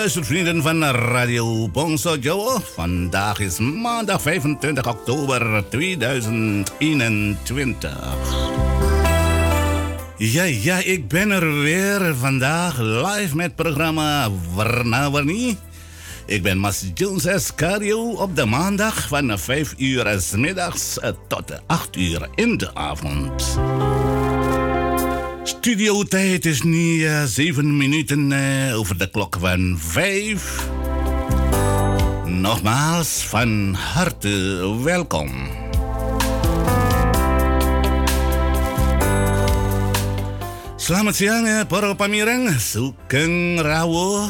Luistervrienden van Radio Bongso Joe. Vandaag is maandag 25 oktober 2021. Ja, ja, ik ben er weer vandaag live met programma Warna Warni. Ik ben Mas Jones Escario op de maandag van 5 uur s middags tot 8 uur in de avond. Studiotijd is nu uh, zeven minuten uh, over de klok van vijf. Nogmaals van harte welkom. Selamat siang ya para pamirang, sugeng rawuh.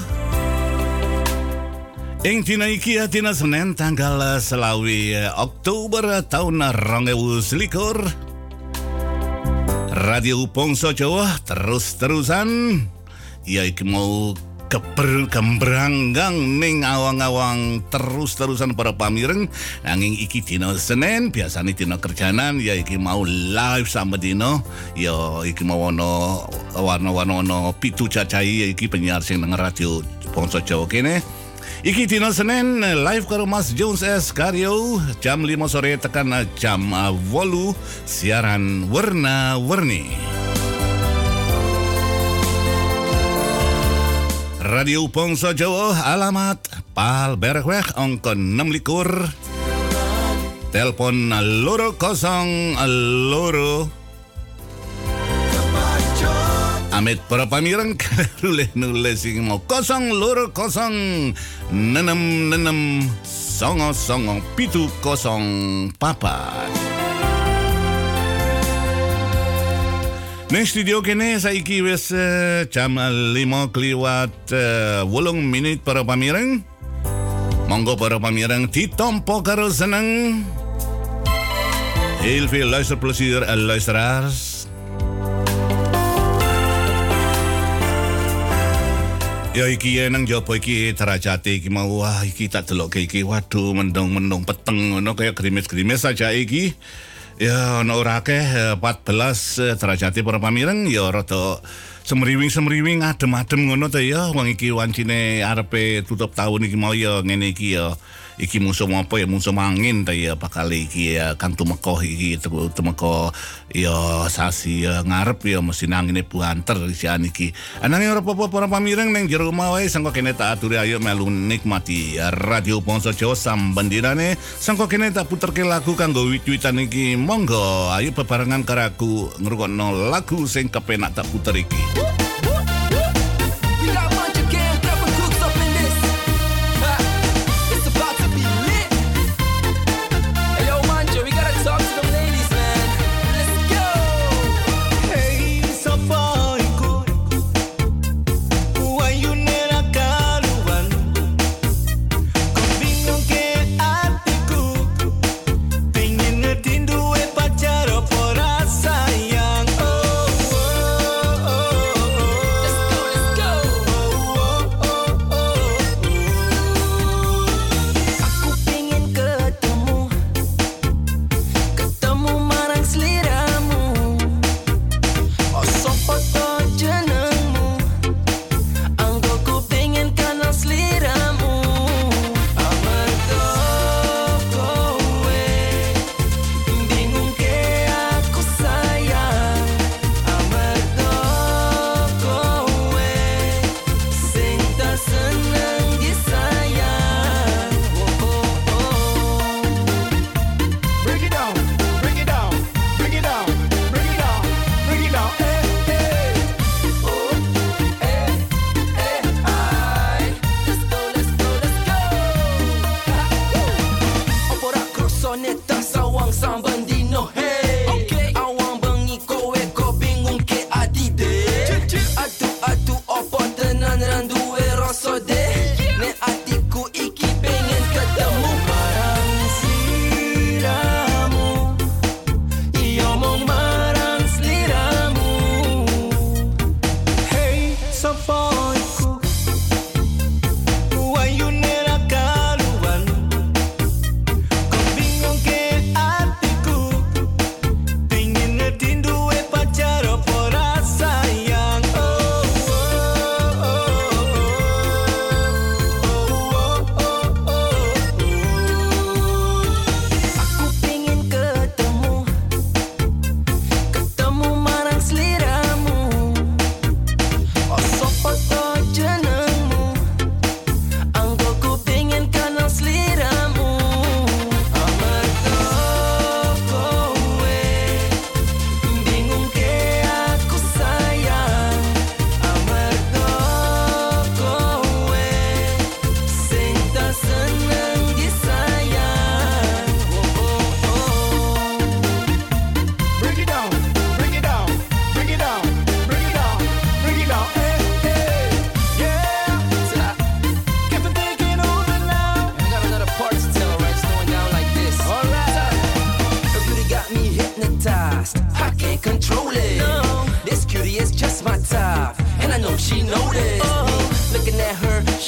Ing dina iki dina Senin tanggal selawi Oktober tahun 2021. Radio Pongso Jawa terus-terusan. Ya iki mau keber kembranggang ning awang-awang terus-terusan para pamireng. Nanging iki dina Senin biasane dina kerjanan ya iki mau live sama dino ya iki mau ono warna-warna ono pitu cacai ya iki penyiar sing nang radio Pongso Jawa kene Iki dina Senin live karo Mas Jones S. Karyo. Jam 5 sore tekan jam 8 siaran warna-warni. Radio Pongso Jawa alamat Pal Berkweg angka 6 likur. Telepon loro kosong loro Amit para pamireng nulis sing mau kosong loro kosong nenem nenem songo songo pitu kosong papat. Ning studio kene saiki wis uh, jam 5 kliwat uh, wolung menit para pamireng. Monggo para pamireng ditompo karo seneng. Heel veel luisterplezier en luisteraars. Ya iki nang jopo iki terajati iki mau wah iki tak delok iki waduh mendung-mendung peteng ngono kaya gerimis-gerimis saja iki. Ya ono ora akeh 14 derajat para pamireng ya rada semriwing-semriwing adem-adem ngono to ya wong iki wancine arepe tutup tahun iki mau ya ngene iki ya. Iki musuh apa ya? Musuh angin ta ya bakal iki ya kan tumeko iki tumeko ya sasi ya ngarep ya mesti angine buanter isian iki. Anane ora apa-apa para pamireng ning jero omah wae sangko kene tak aturi ayo melu nikmati radio Ponso Jawa sambendirane. Sangko kene tak puterke lagu kanggo wit-witan iki. Monggo ayo bebarengan karo aku ngrungokno lagu sing kepenak tak puter iki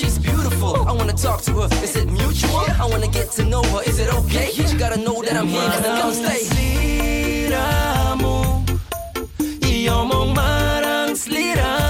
she's beautiful. I wanna talk to her. Is it mutual? I wanna get to know her. Is it okay? You gotta know that I'm here, cause I'm gonna stay. Marang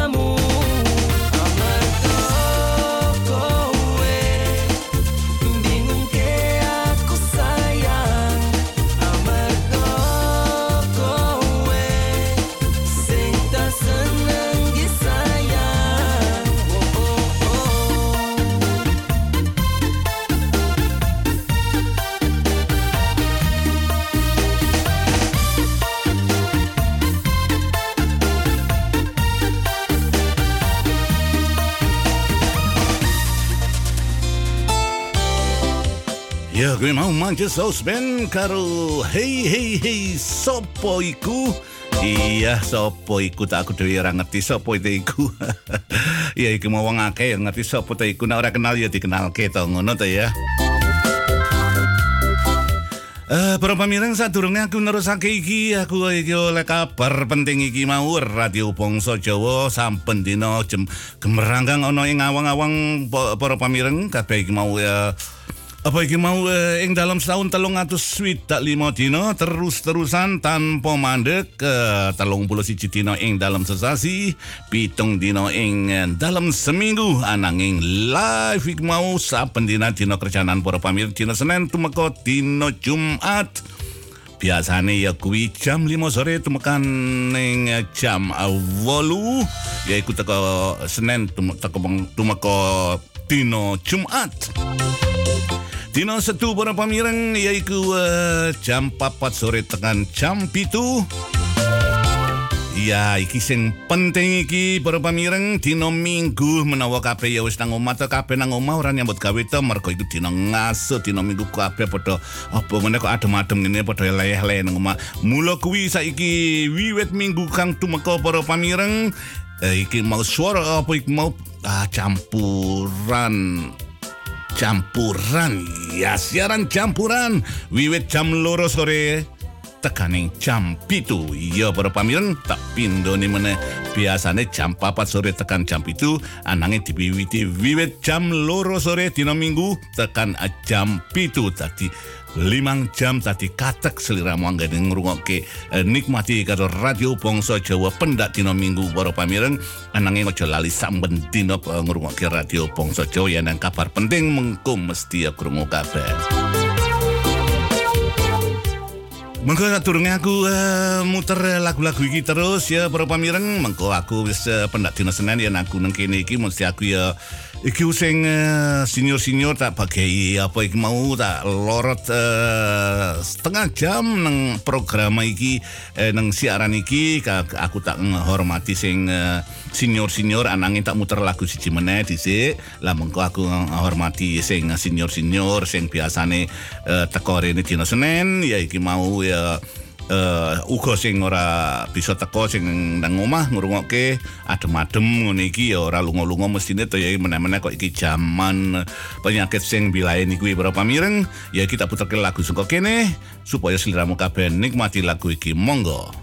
mau manja saus ben karo hey hey hey sopo iku. Iya, sopo iku tak aku dhewe ora ngerti sopo iku. ya iki mau wong akeh ngerti sopo ta iku nek ora kenal ya dikenalke to ngono ta ya. Eh, para pamireng sadurunge aku nerusake iki, aku iki oleh kabar penting iki mau Radio Bangsa Jawa sampun dina jam gemeranggang ana ing awang-awang para pamireng kabeh iki mau ya Apa iki mau eh, ing dalam setahun telung atus swidak lima dino terus-terusan tanpa mandek ke eh, telung puluh siji dino ing dalam sesasi pitung dino ing eh, dalam seminggu. Ananging live iki mau saben dina dino kerjaanan para pamir dino Senin tumeka dino Jumat. Biasane ya kuwi jam 5 sore tumekan ning jam 8 yaiku teko Senin tumeka dino Jumat Dino setu para pamireng yaiku uh, jam 4 sore tekan jam pitu. Ya, iki sing penting iki para pamireng dino minggu menawa kabeh ya wis nang omah kabeh nang omah ora nyambut gawe to mergo iku dino ngaso dino minggu kabeh padha apa ngene kok adem-adem ngene padha leleh-leleh nang omah. Mula kuwi saiki wiwit minggu kang tumeka para pamireng eh, iki mau suara apa iki mau ah, campuran campuran ya siaran campuran wiwit jam loro sore. Tekaning jam pitu. Iya para pamiran tak pindo nih mana jam papat sore tekan jam pitu. Anangnya diwiwiti wiwit jam loro sore dina minggu. Tekan jam pitu. Tadi limang jam tadi katek seliramu anggane ngrungokke eh, nikmati karo radio Bangsa Jawa pendak dina minggu para pamireng ananging aja lali samben dina eh, ngrungokke radio Bangsa Jawa yen kabar penting mengko mesti krungu kabeh. Mengko turunge aku uh, muter lagu-lagu iki terus ya para pamireng mengko aku wis uh, pendak dina Senin yen aku nang kene iki mesti aku ya iki sing uh, senior-senior tak bagai apa iki mau tak lorot uh, setengah jam nang program iki uh, nang siaran iki. Aku tak menghormati sing uh, senior-senior anangin tak muter lagu siji meneh dhisik. Lah mengko aku menghormati sing senior-senior sing biasane uh, teko rene dina Senin ya iki mau ya uh, uga sing ora bisa teko sing nang omah ngrungokke adem-adem ngene iki ya ora lunga-lunga mestine to ya meneh-meneh kok iki jaman penyakit sing bilae niku para pamireng ya kita puterke lagu saka kene supaya sliramu kabeh nikmati lagu iki. Monggo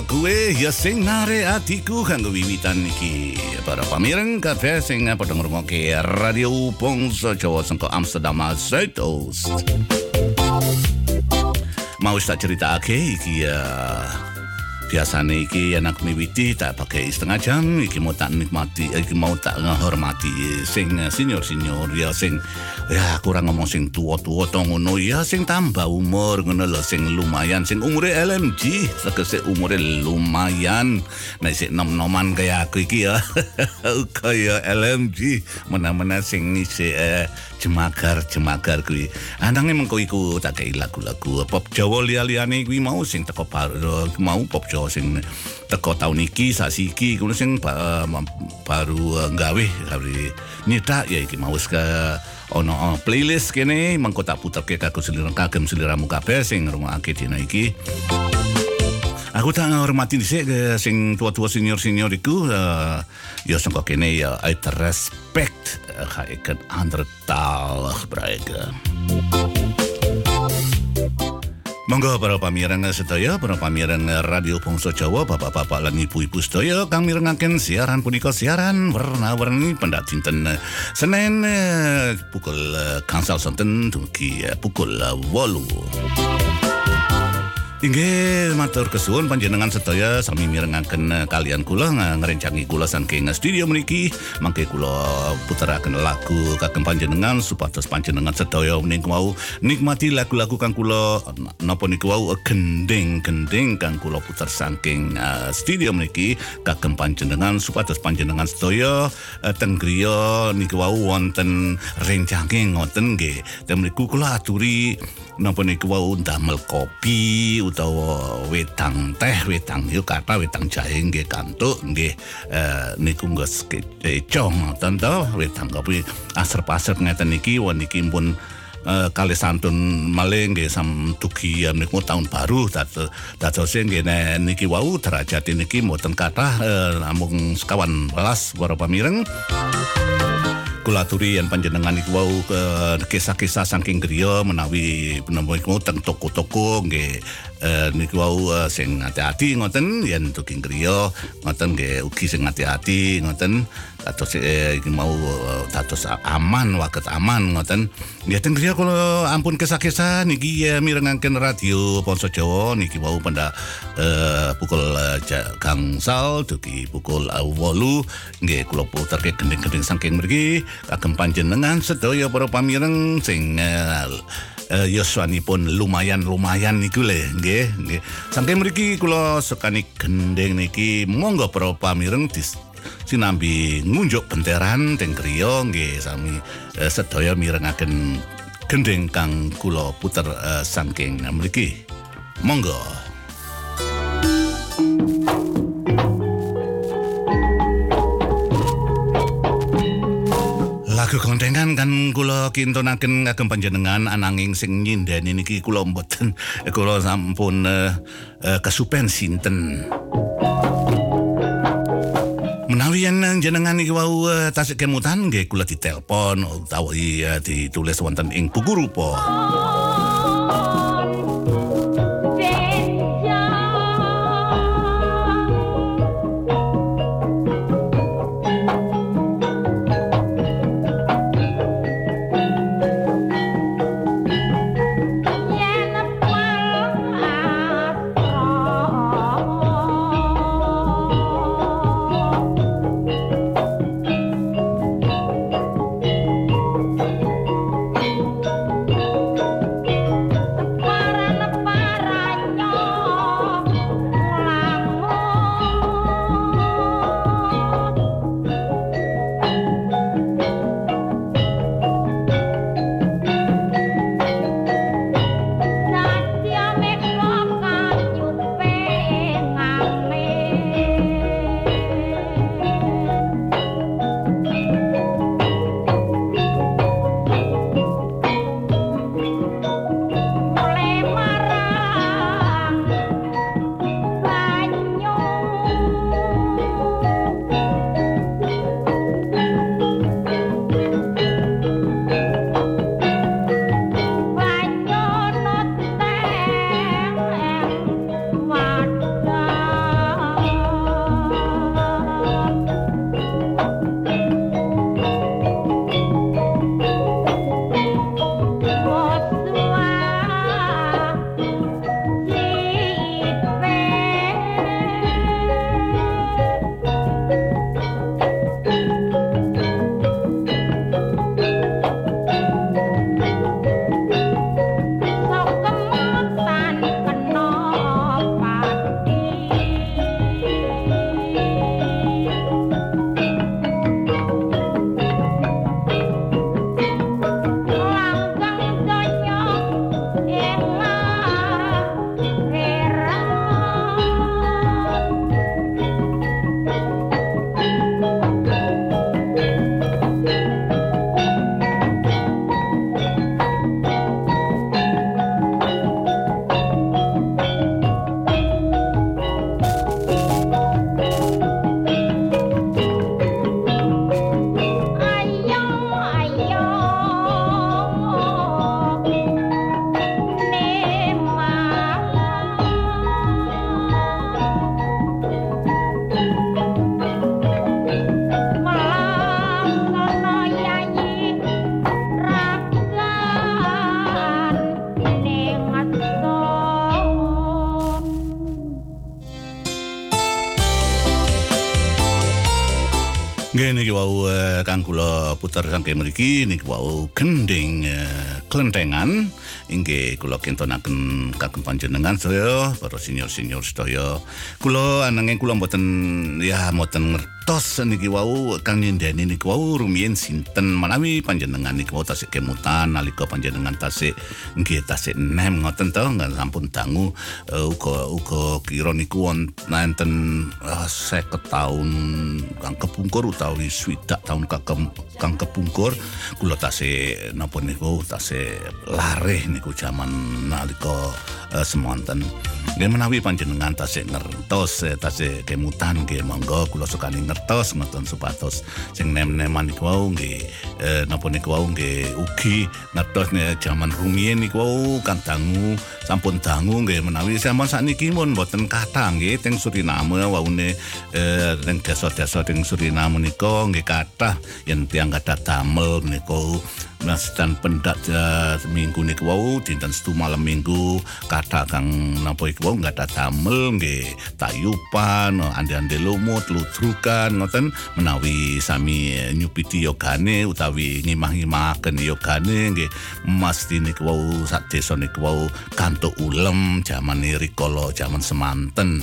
kue ya sing nare atiku kanggo wiwitan iki. Para pamireng kabeh sing padha ngrungokke radio Pongso Jawa saka Amsterdam Zuidoost mau tak cerita iki ya biasane iki anak miwiti tak pakai setengah jam iki mau tak nikmati iki mau tak ngehormati sing senior senior ya sing ya kurang ngomong sing tua tua tong ngono ya sing tambah umur ngono lho sing lumayan sing umure LMG sekese umure lumayan. Nah sing nom noman kayak aku iki ya kaya LMG mana mana sing ngisi eh, jemagar jemagar kuwi. Anang emang kau iku tak kayak lagu-lagu pop Jawa lia-liane kuwi mau sing teko mau pop Jawa sing teko tahun iki sasi iki kuwi sing uh, baru uh, gawe gawe nyetak ya iki mau ke ono playlist kene mengko tak puter ke kagum kagem seliramu kabeh sing ngrungokake dina iki Aku tak ngormati dhisik ke sing tua-tua senior-senior iku uh, ya sangka kene ya uit respect uh, ga ek 'n ander taal. Monggo para pamirang sedaya, para pamirang Radio Pongso Jawa, bapak-bapak lan ibu-ibu sedaya kang mirengaken siaran punika siaran warna-warni pendak dinten Senin eh, pukul kansal sonten dugi pukul uh, 8. Inggih matur kesuwun panjenengan sedaya sami mirengaken eh, kalian kula ngrencangi kula saking studio mriki mangke kula puteraken lagu kagem panjenengan supados panjenengan sedaya menika mau nikmati lagu-lagu kang kula napa niku wau gending-gending kang kula puter saking uh, studio mriki kagem panjenengan supados panjenengan sedaya uh, teng griya niku wau wonten rencangi ngoten nggih. Mriku kula aturi napa niku wau ndamel kopi utawa wetang teh wetang yuk kata wetang jahe nggih kantuk nggih eh, niku nggos kecong tentu wetang kopi asrep-asrep ngeten niki wan niki pun uh, kali santun maling nggih sam tuki niku tahun baru dados nggih niki wau derajat niki mboten kathah uh, namung sekawan welas para pamireng. Kula aturi yen panjenengan iku wau kisah-kisah saking griya menawi menawi teng toko-toko nggih uh, niku wau uh, sing ati-ati ngoten yen tuking griya ngoten nggih ugi sing ati-ati ngoten atus eh, mau dados aman waket aman ngoten. Nggih teng griya kula ampun kisah-kisah niki uh, mirengaken radio Ponso Jawa niki wau pada uh, pukul uh, gangsal dugi pukul uh, 8 nggih kula puterke gending-gending saking mriki. Kagem panjenengan sedaya para pamireng sing uh, uh, yoswanipun lumayan lumayan niku le. Nggih nggih. Saking mriki kula sekani gendeng niki. Monggo para pamireng dis sinambi ngunjuk benteran teng griya nggih sami uh, sedaya mirengaken gendeng kang kula puter uh, saking mriki. Monggo. Lagu kontengan kan kula kintunaken kagem panjenengan ananging sing nyindeni niki kula mboten kula sampun uh, uh, kesupen sinten jenengan iki wau uh, tasik kemutan nggih kula ditelepon utawa uh, ditulis wonten ing buku rupa saking mriki niku wau gending uh, klentengan inggih kula kentonaken kagem panjenengan sedaya para senior-senior sedaya. Kula ananging kula mboten ya mboten ngertos niki wau kang nyendeni niku wau rumiyin sinten? Menawi panjenengan niku wau tasik kemutan nalika panjenengan tasik nggih tasik nem ngoten to nggak sampun dangu. Uh, uga uga kira niku wonten uh, 50 taun kang kepungkur utawi swidak taun kagem kang kepungkur kula tasik napa niku tasik lareh niku jaman nalika uh, semonten. Nggih menawi panjenengan tasik ngertos eh, tasik kemutan nggih monggo kula sukani ngertos ngoten supados. Sing nem-neman niku wau nggih eh, napa niku wau nggih ugi ngertos nek jaman rumiyin niku wau kan dangu sampun dangu nggih menawi sampun sakniki mun mboten kathah nggih teng Suriname waune eh, teng desa-desa teng Suriname nika nggih kathah. Yen tiyang kathah damel niku Dan pendak uh, minggu niku wau dinten setu malam minggu kata kang napa iku wau enggak ada damel nggih. Tayupan ande-ande lumut ludrukan ngoten. Menawi sami eh, nyupiti yogane utawi ngimah-ngimahaken yogane nggih. Mesti niku wau sak desa niku wau kantuk ulem jaman rikala jaman semanten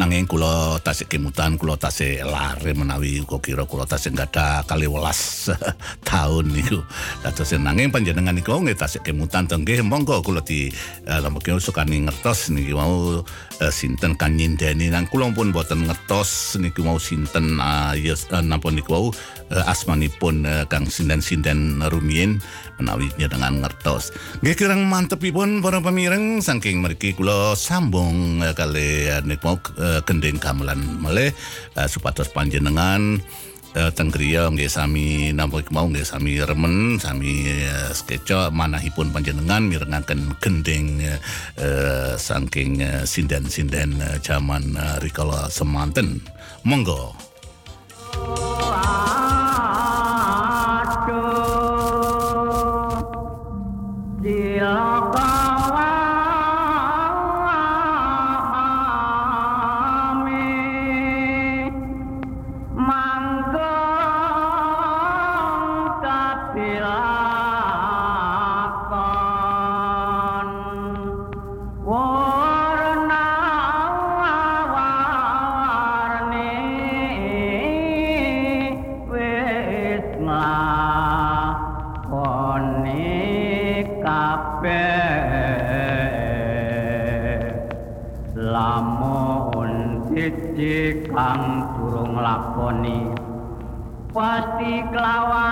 nanging kula tasik kemutan kula tasik lare menawi kok kira kula tasik gadah kali welas tahun niku. Dados nanging panjenengan niku nggih tasik kemutan to nggih monggo kula di uh, lembaga sukani ngertos niki mau uh, sinten kan nyindeni nang kula pun boten ngertos niku mau sinten uh, yes, uh, napa niku uh, asmanipun uh, kang sinden-sinden rumiyin menawi dengan ngertos. Nggih kirang mantepipun para pamireng saking mriki kula sambung uh, kali uh, niku uh, kending gamelan meleh uh, supados panjenengan uh, tenggriya nggih sami napa mau nggih sami remen sami uh, skeca manahipun panjenengan mirengaken gending uh, saking sinden-sinden uh, jaman uh, rikala semanten. Monggo. Kang kelawan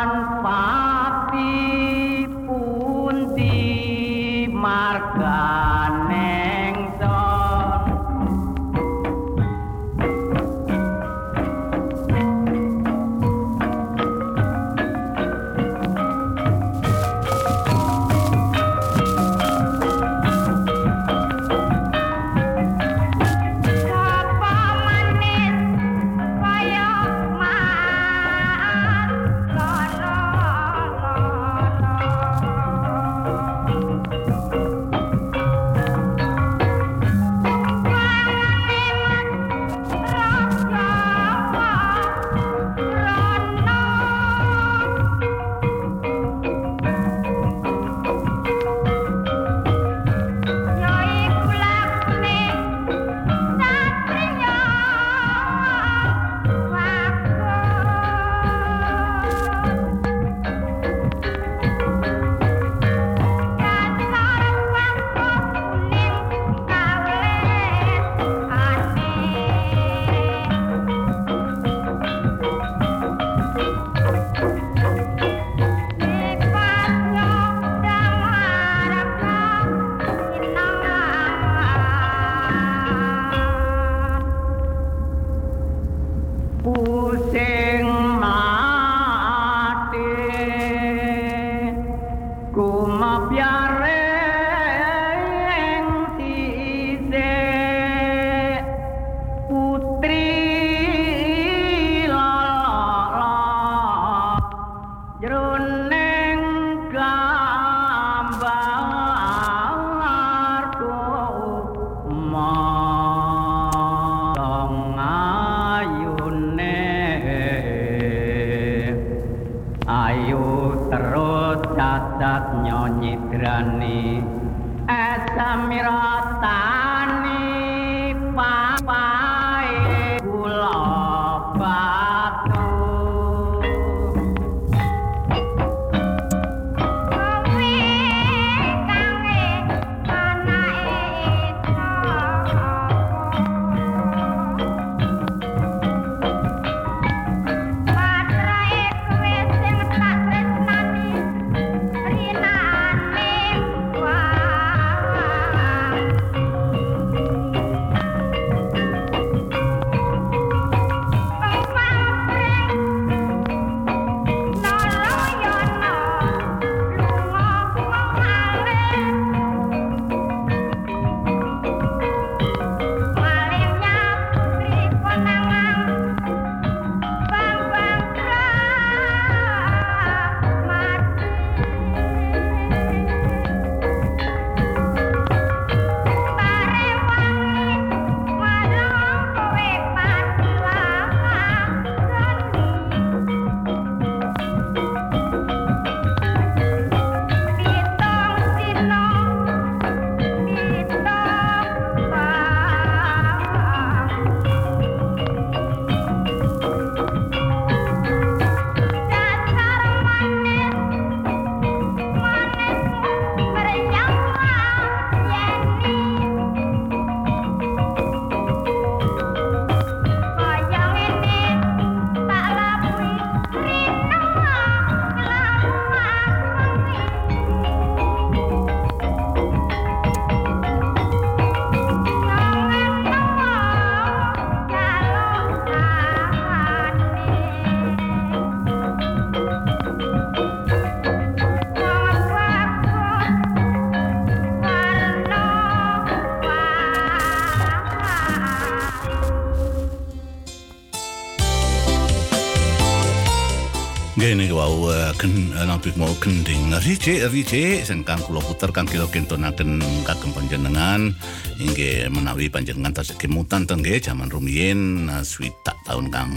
Gini wau uh, ken nampik mau kending rice rice sengkang kula puter kang kira kentonaken kagem panjenengan. Inggih menawi panjenengan tasik kemutan tengge jaman rumiyin uh, swidak tahun kang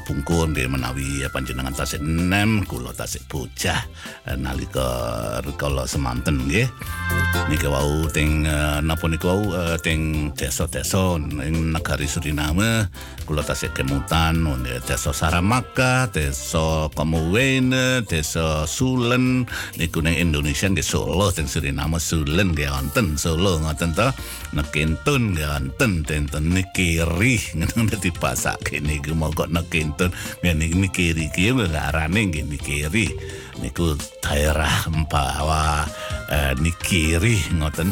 kepungkur nggih menawi panjenengan tasik enem kula tasik bocah nalika rikala semanten nggih. Niki wau teng napa niku wau teng desa-desa ing negari Suriname kula tasik kemutan desa Saramaka desa Kamuwene, desa Sulen, niku ning Indonesia nggih Solo teng Suriname Sulen nggih wonten Solo ngoten to. Nekentun nggih wonten tenten nikiri ngono dipasake niku mongko nekentun nggih nikiri iki arane nggih nikiri. Niku daerah Empawa eh, nikiri ngoten.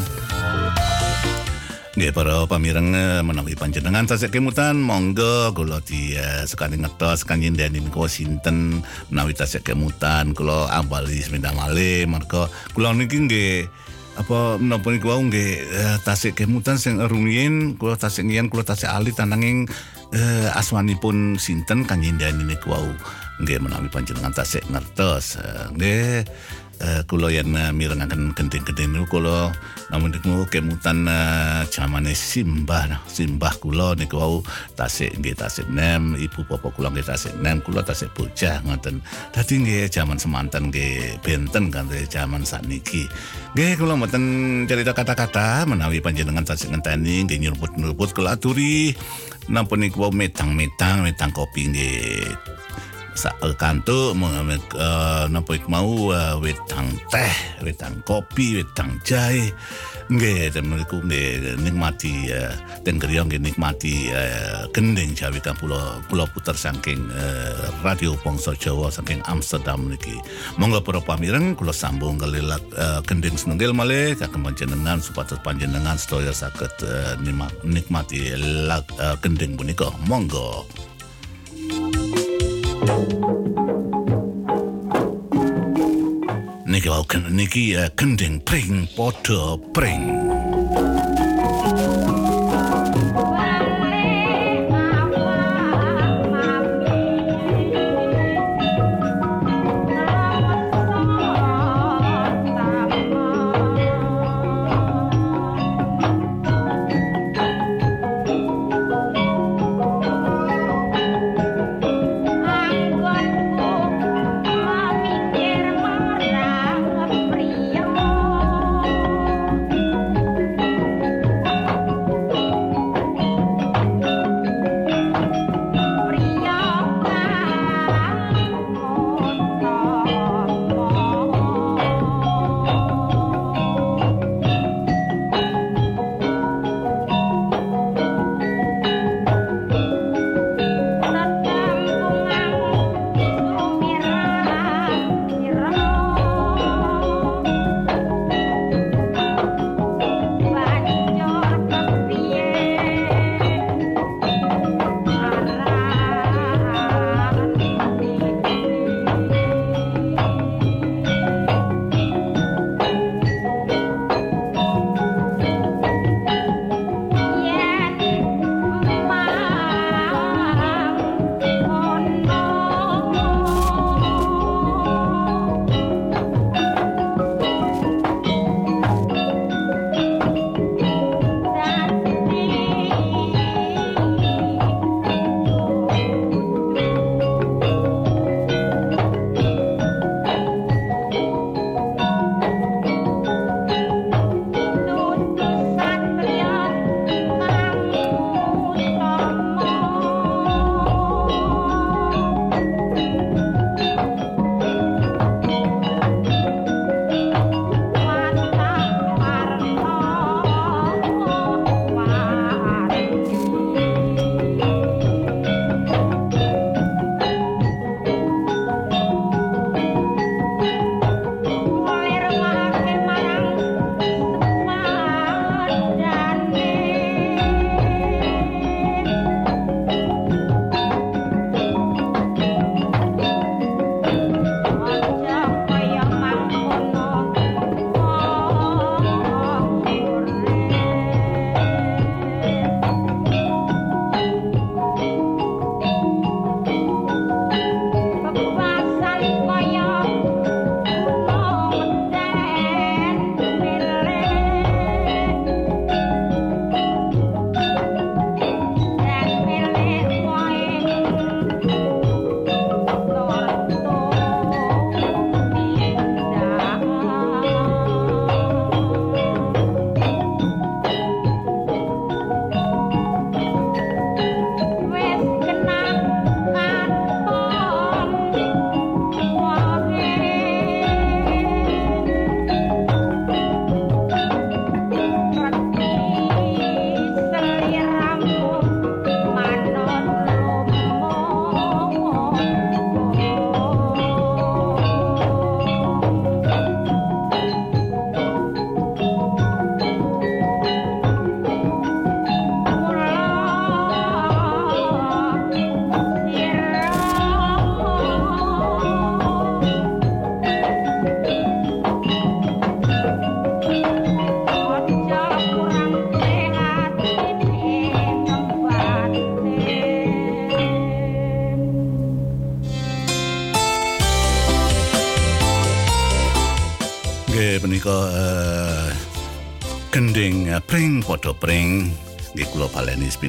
Nggih para pamireng eh, menawi panjenengan tasik kemutan monggo kula di sekali ngetos kan nyindeni niku sinten menawi tasik kemutan kula ambali semenda malih mergo kula niki nggih apa menapa niku wau nggih uh, tasik kemutan sing rumiyin kula tasik ngiyen kula tasik ali tananging uh, asmanipun sinten kan nyindeni niku wau. Nggih menawi panjenengan tasik ngertos uh, nggih uh, kula yen uh, mirengaken gending-gending niku kula. Namun niku kemutan uh, jamane simbah. Simbah kula niku wau tasik nggih tasik nem ibu bapak kula nggih tasik nem kula tasik bocah ngoten. Dadi nggih jaman semanten nggih benten kan jaman sakniki. Nggih kula mboten cerita kata-kata menawi panjenengan tasik ngenteni nggih nyurbut-nyurbut kula aturi napa niku wau metang-metang metang kopi nggih sak kantuk uh, napa iku mau uh, wedang teh, wedang kopi, wedang jahe. Nggih, temen iku nggih nikmati uh, ten griya nggih nikmati uh, gending Jawi kan pulau pulau puter saking uh, radio Bangsa Jawa saking Amsterdam niki. Monggo para pamireng kula sambung kelilak uh, gending senengil malih kagem panjenengan supados panjenengan sedaya saged uh, nikmati lag uh, gending punika. Monggo. Niki wau niki uh, kending pring podo pring.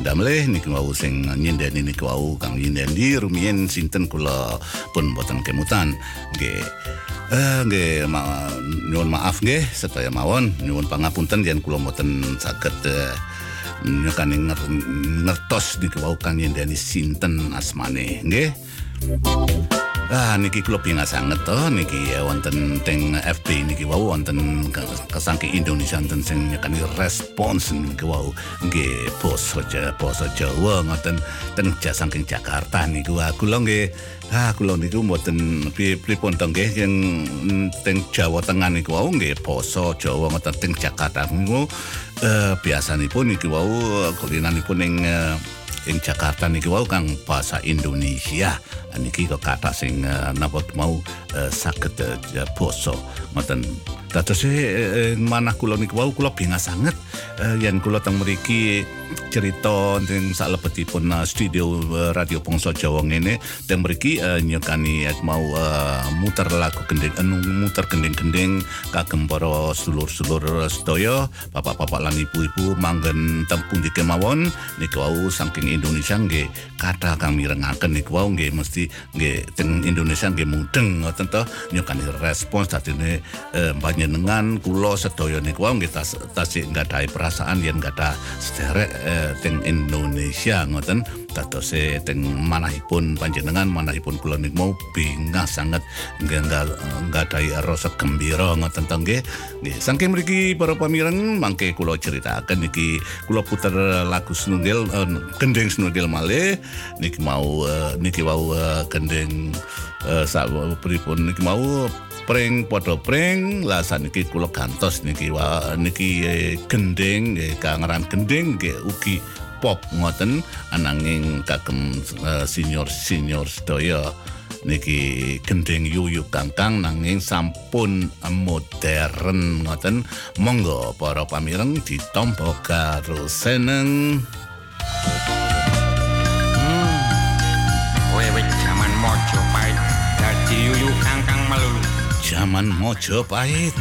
Melih niki wau sing nyindeni niki wau kang nyindeni. Rumiyin sinten kula pun boten kemutan. Nggih. Eh, nggih ma nyuwun maaf nggih sedaya mawon. Nyuwun pangapunten yen kula mboten saged eh, nyekani nger ngertos niki wau kang nyindeni sinten asmane. Nggih Ah niki kula pinga sanget to niki ya wonten teng FB niki wau wonten kesangki Indonesia wonten sing nyekani respons niki wau. Nggih basa Jawa basa Jawa ngoten teng saking Jakarta niku. Ah kula nggih ah kula niku mboten pripun to nggih yang teng Jawa Tengah niku wau nggih basa Jawa ngoten teng Jakarta niku. Eh biasanipun niki wau kulinanipun ing eh, ing Jakarta niki wau kang bahasa Indonesia. Niki kok kata sing uh, napa mau uh, saged uh, basa. Ngoten. Dados eh, manah kula niku wau kula bingah sanget. Uh, yen kula teng mriki cerita teng salebetipun uh, studio uh, radio Pongso Jawa ngene. Teng mriki uh, nyekani uh, mau uh, muter lagu gending uh, muter gending-gending kagem para sedulur-sedulur sedaya bapak-bapak lan ibu-ibu manggen tempung di kemawon. Niku wau saking Indonesia nggih kata kang mirengaken niku wau nggih mesti nggih teng Indonesia nggih mudeng ngoten to nyukani respons dadine eh, panjenengan kula sedaya niku wau nggih tas tasih nggadahi perasaan yen nggada sederek eh, teng Indonesia ngoten. Dados teng manahipun panjenengan manahipun kula niku mau bingah sanget. Nggih nggadahi rasa gembira ngoten to nggih. Nggih saking mriki para pamireng mangke kula critakaken niki kula puter lagu snundel eh, gendeng snundel malih. Niki mau eh, niki wau eh, gendeng uh, sak pripun? Niki mau pring padha pring. Lah saniki kula gantos niki wa niki eh, gending eh, kangeran gending nggih ugi pop ngoten. Ananging kagem eh, senior-senior sedaya niki gending yuyu kangkang nanging sampun modern ngoten. Monggo para pamireng ditampa karo seneng zaman mojo pahit.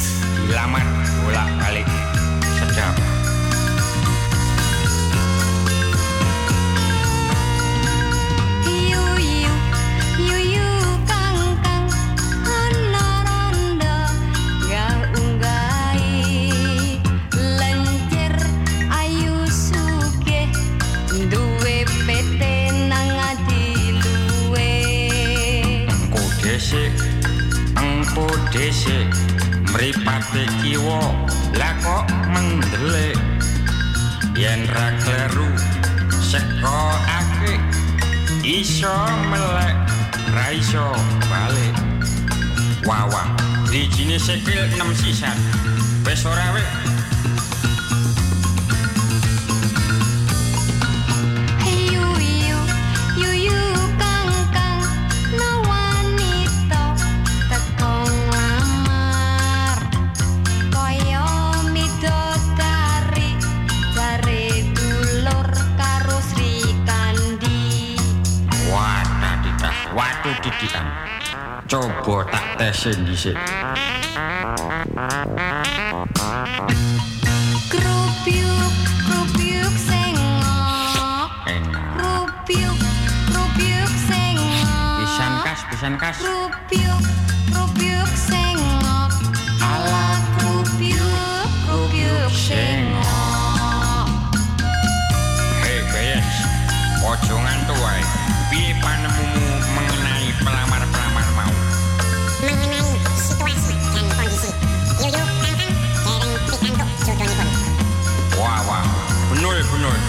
selamat gula kali sedap. Dhisik. Mripate kiwa. Lah kok mendelik yen ra kleru seko ake iso melek ra iso balik. Wawa dijine sikil 6 sisan. Wis ora Coba tak tesin dhisik. Krupyuk, krupyuk sengok Enak. Krupyuk, krupyuk sengok Pisan kas, pisan kas. Krupyuk, krupyuk sengok Ala krupyuk, krupyuk sengok Hei, Bayes. Ojo ngantuk wae.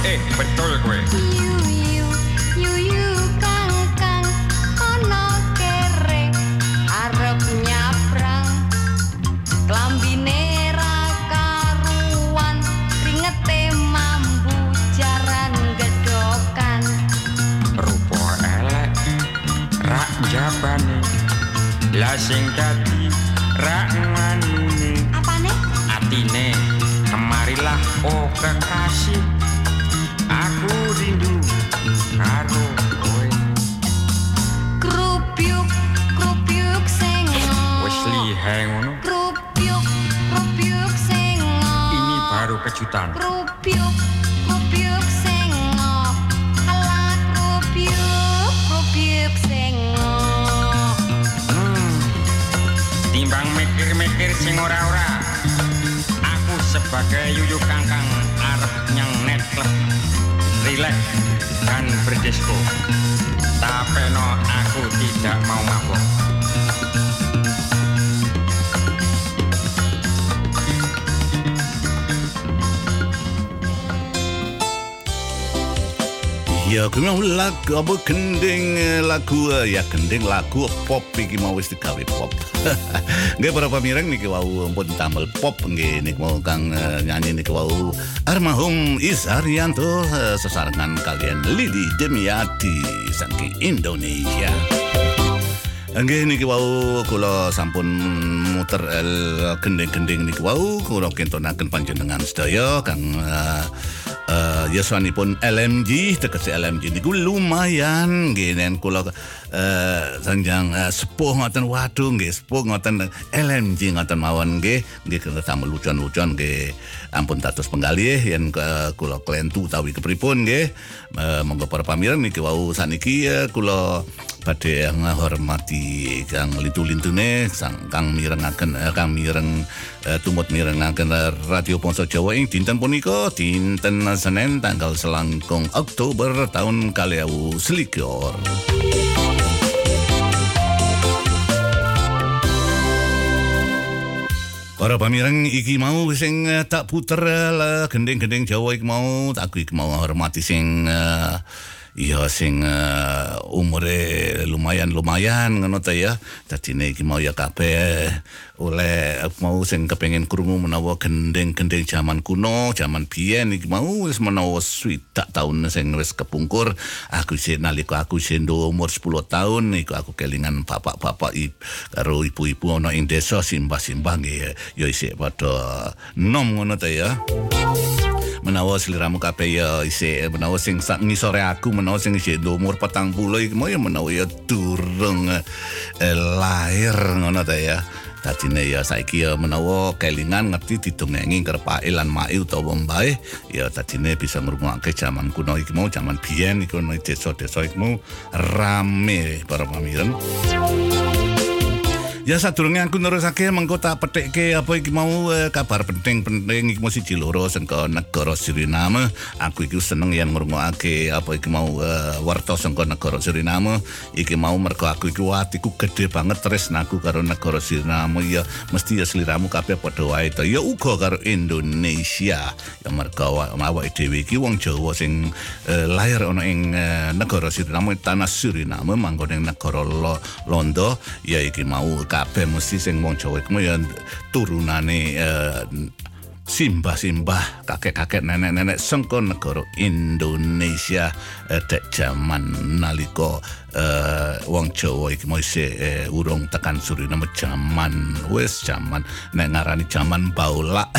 Eh, betul kowe. Yuyu, yuyu kangkang ana kere arep nyabrang klambine ra karuan ringete mambu jaran gedokan Rupa elek. Rak jabane. Lah sing dadi rak nganune. apane atine kemarilah oh kekasih Hei ngono. Rupiuk, rupiuk sing Ini baru kejutan. Rupiuk, rupiuk sing Kelak rupiuk, rupiuk sing Hmm. Timbang mikir-mikir sing ora-ora. Aku sebagai yuyu kangkang arep nyang netclub. rilek dan berdisko. Tapi no aku tidak mau mabok. Ya, aku mau lagu apa kending eh, lagu eh, ya kending lagu pop iki mau wis digawe pop. Nggih para pamireng niki wau pun tambel pop nggih niki mau kang eh, nyanyi niki wau Armahum Is Arianto eh, sesarengan kalian Lidi Demiati saking Indonesia. Nggih niki wau kula sampun muter gending-gending niki wau kula kentonaken panjenengan sedaya kang eh, eh, yaswanipun LMG tegese LMG niku lumayan nggih nen kula eh, sanjang eh, sepuh ngoten. Waduh nggih sepuh ngoten. LMG ngoten mawon nggih. Nggih kena tamu lucon-lucon nggih. Ampun tatus penggalih yen eh, kula klentu utawi kepripun nggih. Eh, monggo para pamireng niki wau saniki eh, kula badhe ngahormati kang lintu-lintune sang kang mirengaken eh, kang mireng eh, tumut mirengaken eh, Radio Ponso Jawa ing dinten punika dinten Senin tanggal selangkung Oktober tahun kalih selikur. Para pamireng iki mau sing eh, tak puter eh, gending-gending Jawa iki mau aku iki mau hormati sing eh, iya sing eh, umure lumayan-lumayan ngono ta ya. Dadine iki mau ya kabeh oleh mau sing kepengin krungu menawa gending-gending zaman kuno, zaman biyen iki mau wis menawa swidak taun sing wis kepungkur. Aku sih nalika aku sih umur 10 tahun iku aku kelingan bapak-bapak karo ibu-ibu ana ing desa simbah-simbah ya isih padha nom ngono ta ya. Menawa sliramu kabeh ya isih menawa sing sak ngisore aku menawa sing isih umur 40 iki ya menawa ya durung eh, lahir ngono ta ya. Dadine ya saiki ya menawa kelingan ngerti didongengi kerpake lan mae utawa mbae ya dadine bisa ngrungokake jaman kuno iki mau jaman biyen iku desa-desa iki mau rame para pamireng Ya sadurunge aku nerusake mengko tak petikke apa iki mau eh, kabar penting-penting iki mau siji loro saka negara Suriname. Aku iki seneng yen ngrungokake apa iki mau eh, warta saka negara Suriname. Iki mau mergo aku iki atiku gede banget tresnaku karo negara Suriname ya mesti ya sliramu kabeh padha wae to. Ya uga karo Indonesia. Ya mergo awa- awake dhewe iki wong Jawa sing eh, lahir ana ing eh, negara Suriname tanah Suriname manggon ing negara Lo- Londo ya iki mau kabeh mesti sing wong Jawa iku ya turunane eh, simbah-simbah kakek-kakek nenek-nenek sengko negara Indonesia dek jaman nalika eh, wong Jawa iki isih eh, urung tekan Suriname jaman. Wis jaman nek ngarani jaman baulak.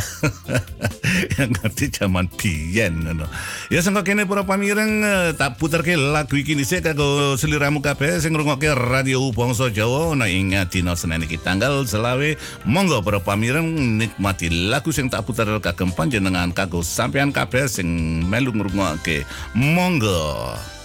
Yang ngerti jaman biyen ngono. Ya sangka kene para pamireng eh, tak puterke lagu iki dhisik kanggo seliramu kabeh sing ngrungokke radio bangsa Jawa. Ana ing dina Senin iki tanggal selawe. Monggo para pamireng nikmati lagu sing tak puter kagem panjenengan kanggo sampean kabeh sing melu ngrungokke. Monggo Nang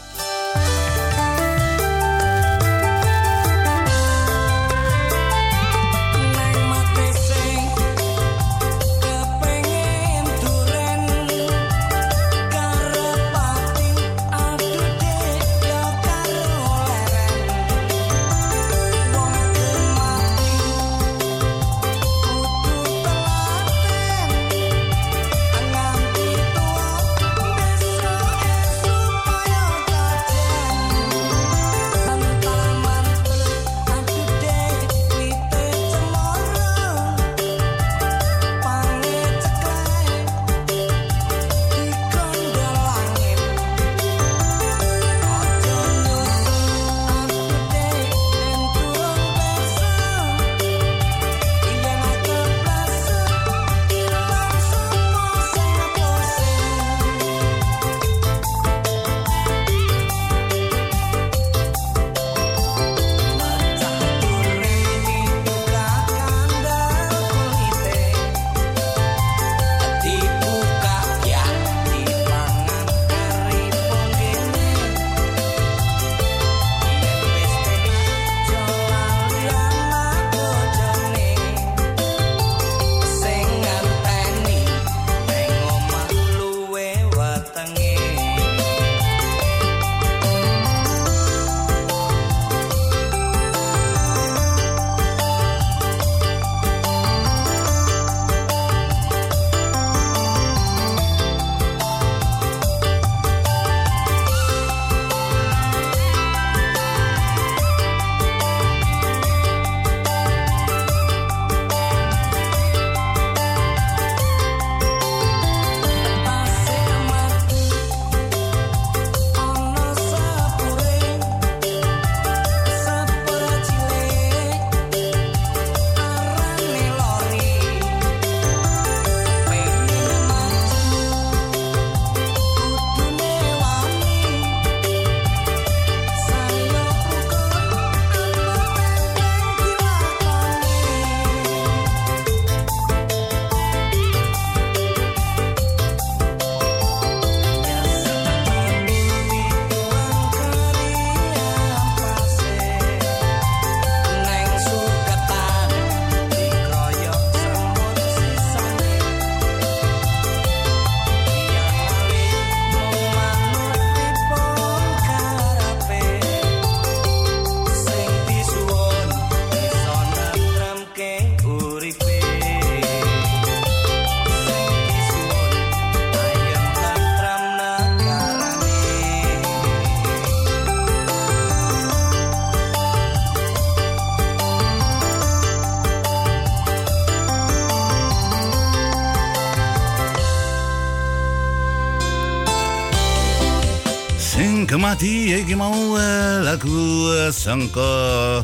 iki mau lagu sangka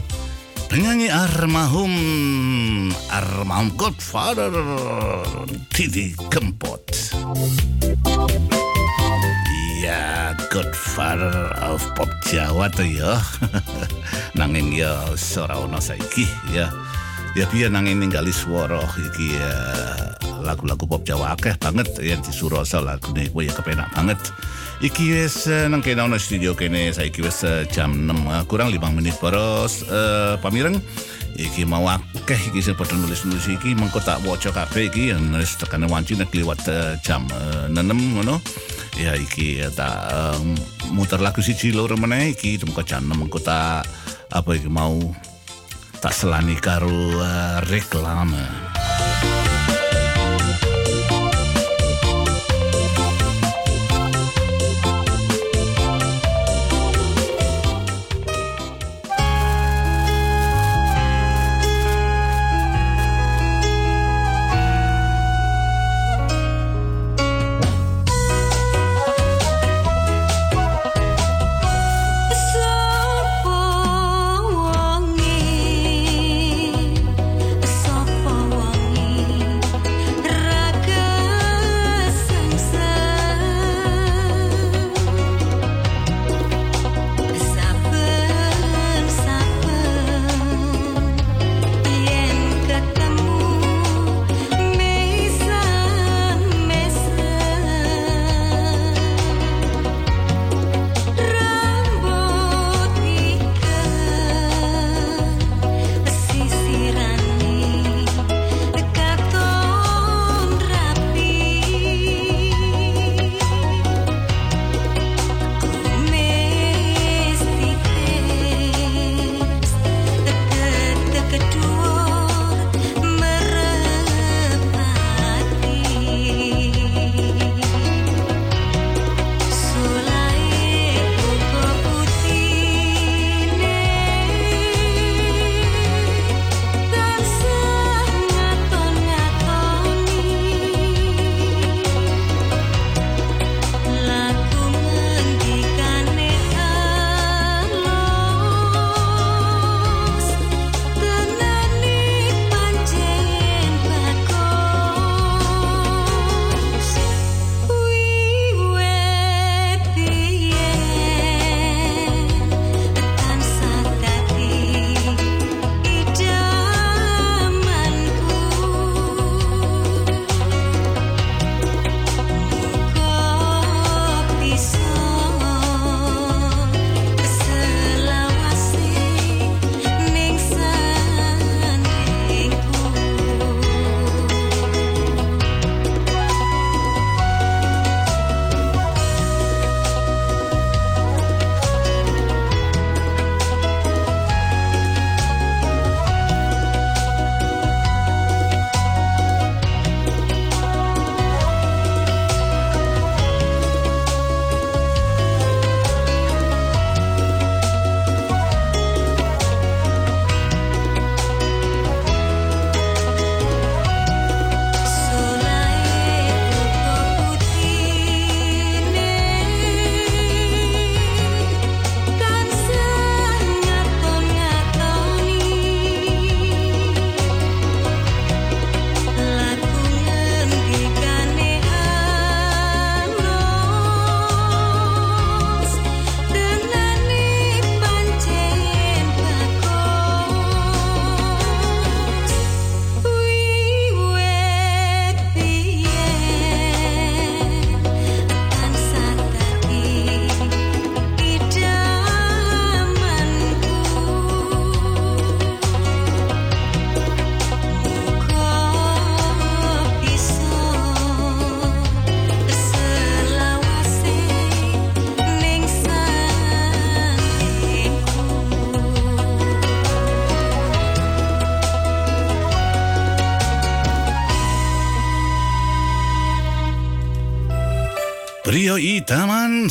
penyanyi almarhum almarhum Godfather Didi Kempot. Iya, Godfather of Pop Jawa tuh ya. nanging ya ora ono saiki ya. Ya piye nanging ninggali swara iki ya lagu-lagu pop Jawa akeh banget yang disuroso lagune kuwi ya kepenak banget. Iki wis eh, nang kene ono studio kene saiki wis eh, jam 6 eh, kurang 5 menit boros eh, pamireng. Iki mau akeh iki sing padha nulis-nulis iki mengko tak waca kabeh iki yang nulis tekane wanci nek liwat eh, jam eh, 6 ngono. Ya iki eh, tak eh, muter lagu siji loro meneh iki mengko jam 6 mengko tak apa iki mau tak selani karo eh, reklame.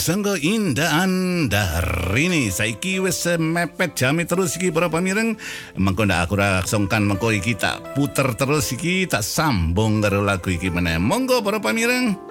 Sangga indaan darini saiki wis eh, mepet jami terus iki para pamireng. Mengko ndak aku ra songkan mengko iki tak puter terus iki tak sambung karo lagu iki meneh. Monggo para pamireng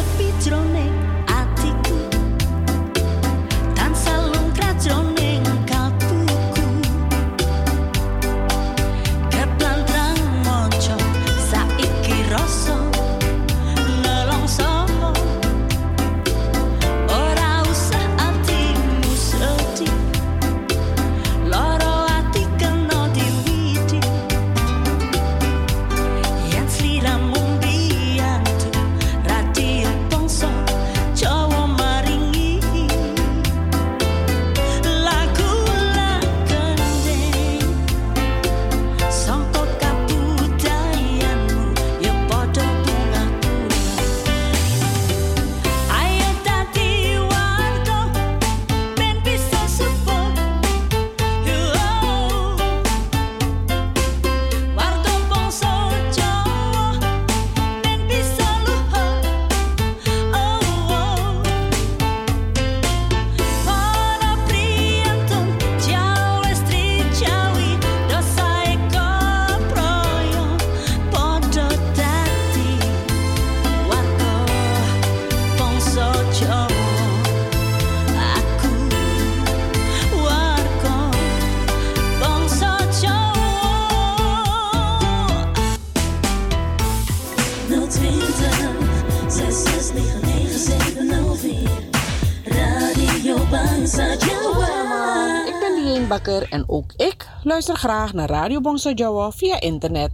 En ook ik luister graag naar Radio Bongso Jawa via internet.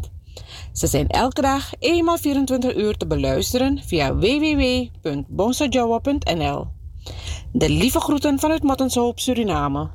Ze zijn elke dag eenmaal 24 uur te beluisteren via www.bongsojawa.nl. De lieve groeten vanuit Mattenshoop, Suriname.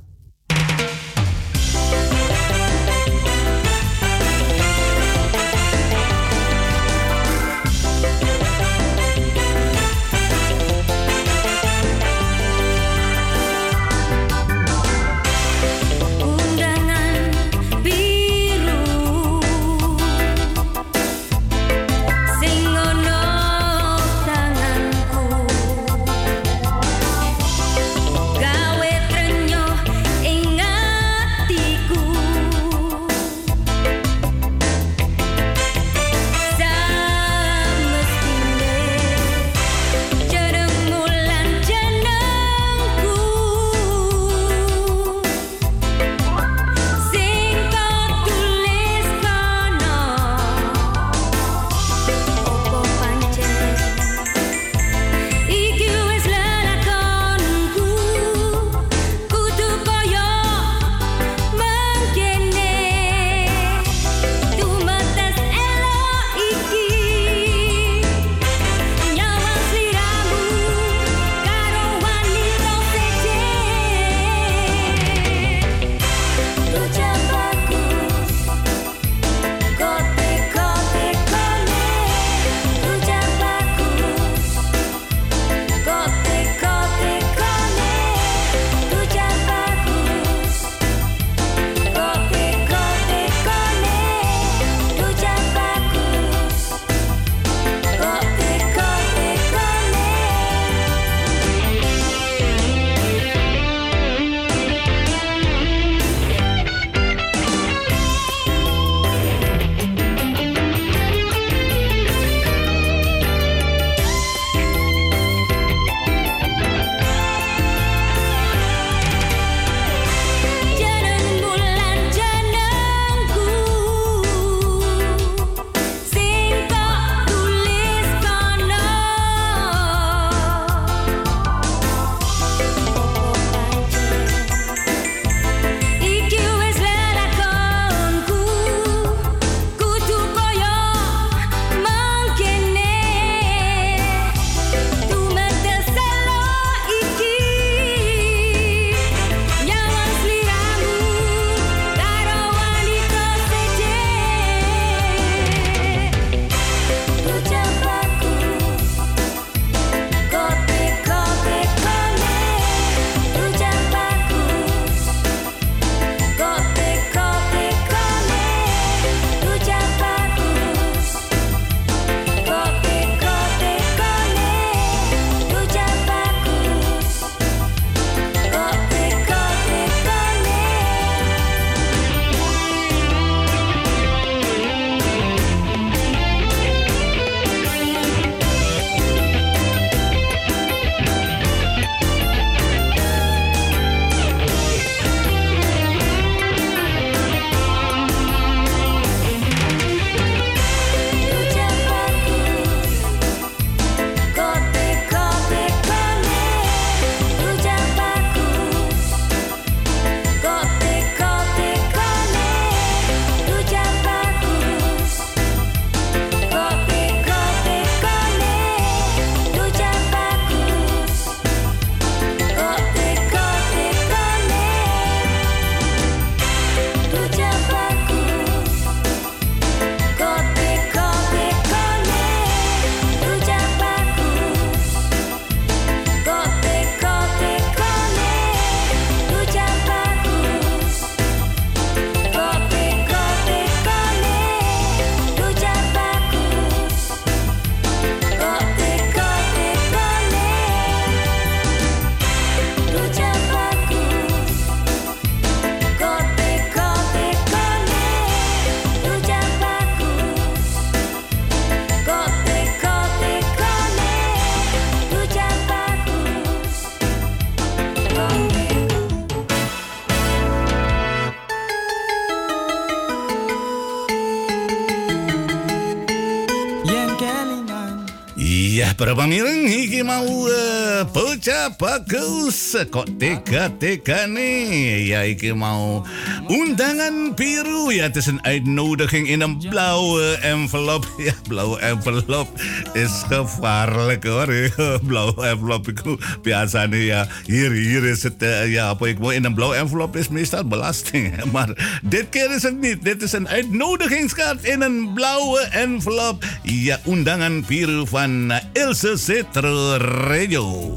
Para pamireng iki mau uh, bocah bagus kok teka-teka nih. Ya iki mau undangan biru ya tussen uitnodiging in een blauwe envelop. Ja, blauwe envelop is gevaarlijk hoor. blauwe envelop ik biasanya ya hier hier is het uh, ja ik in een blauwe envelop is meestal belasting. Maar dit keer is het niet. Dit is een uitnodigingskaart in een blauwe envelop. Ja, undangan biru van uh, Ilse Citro Radio.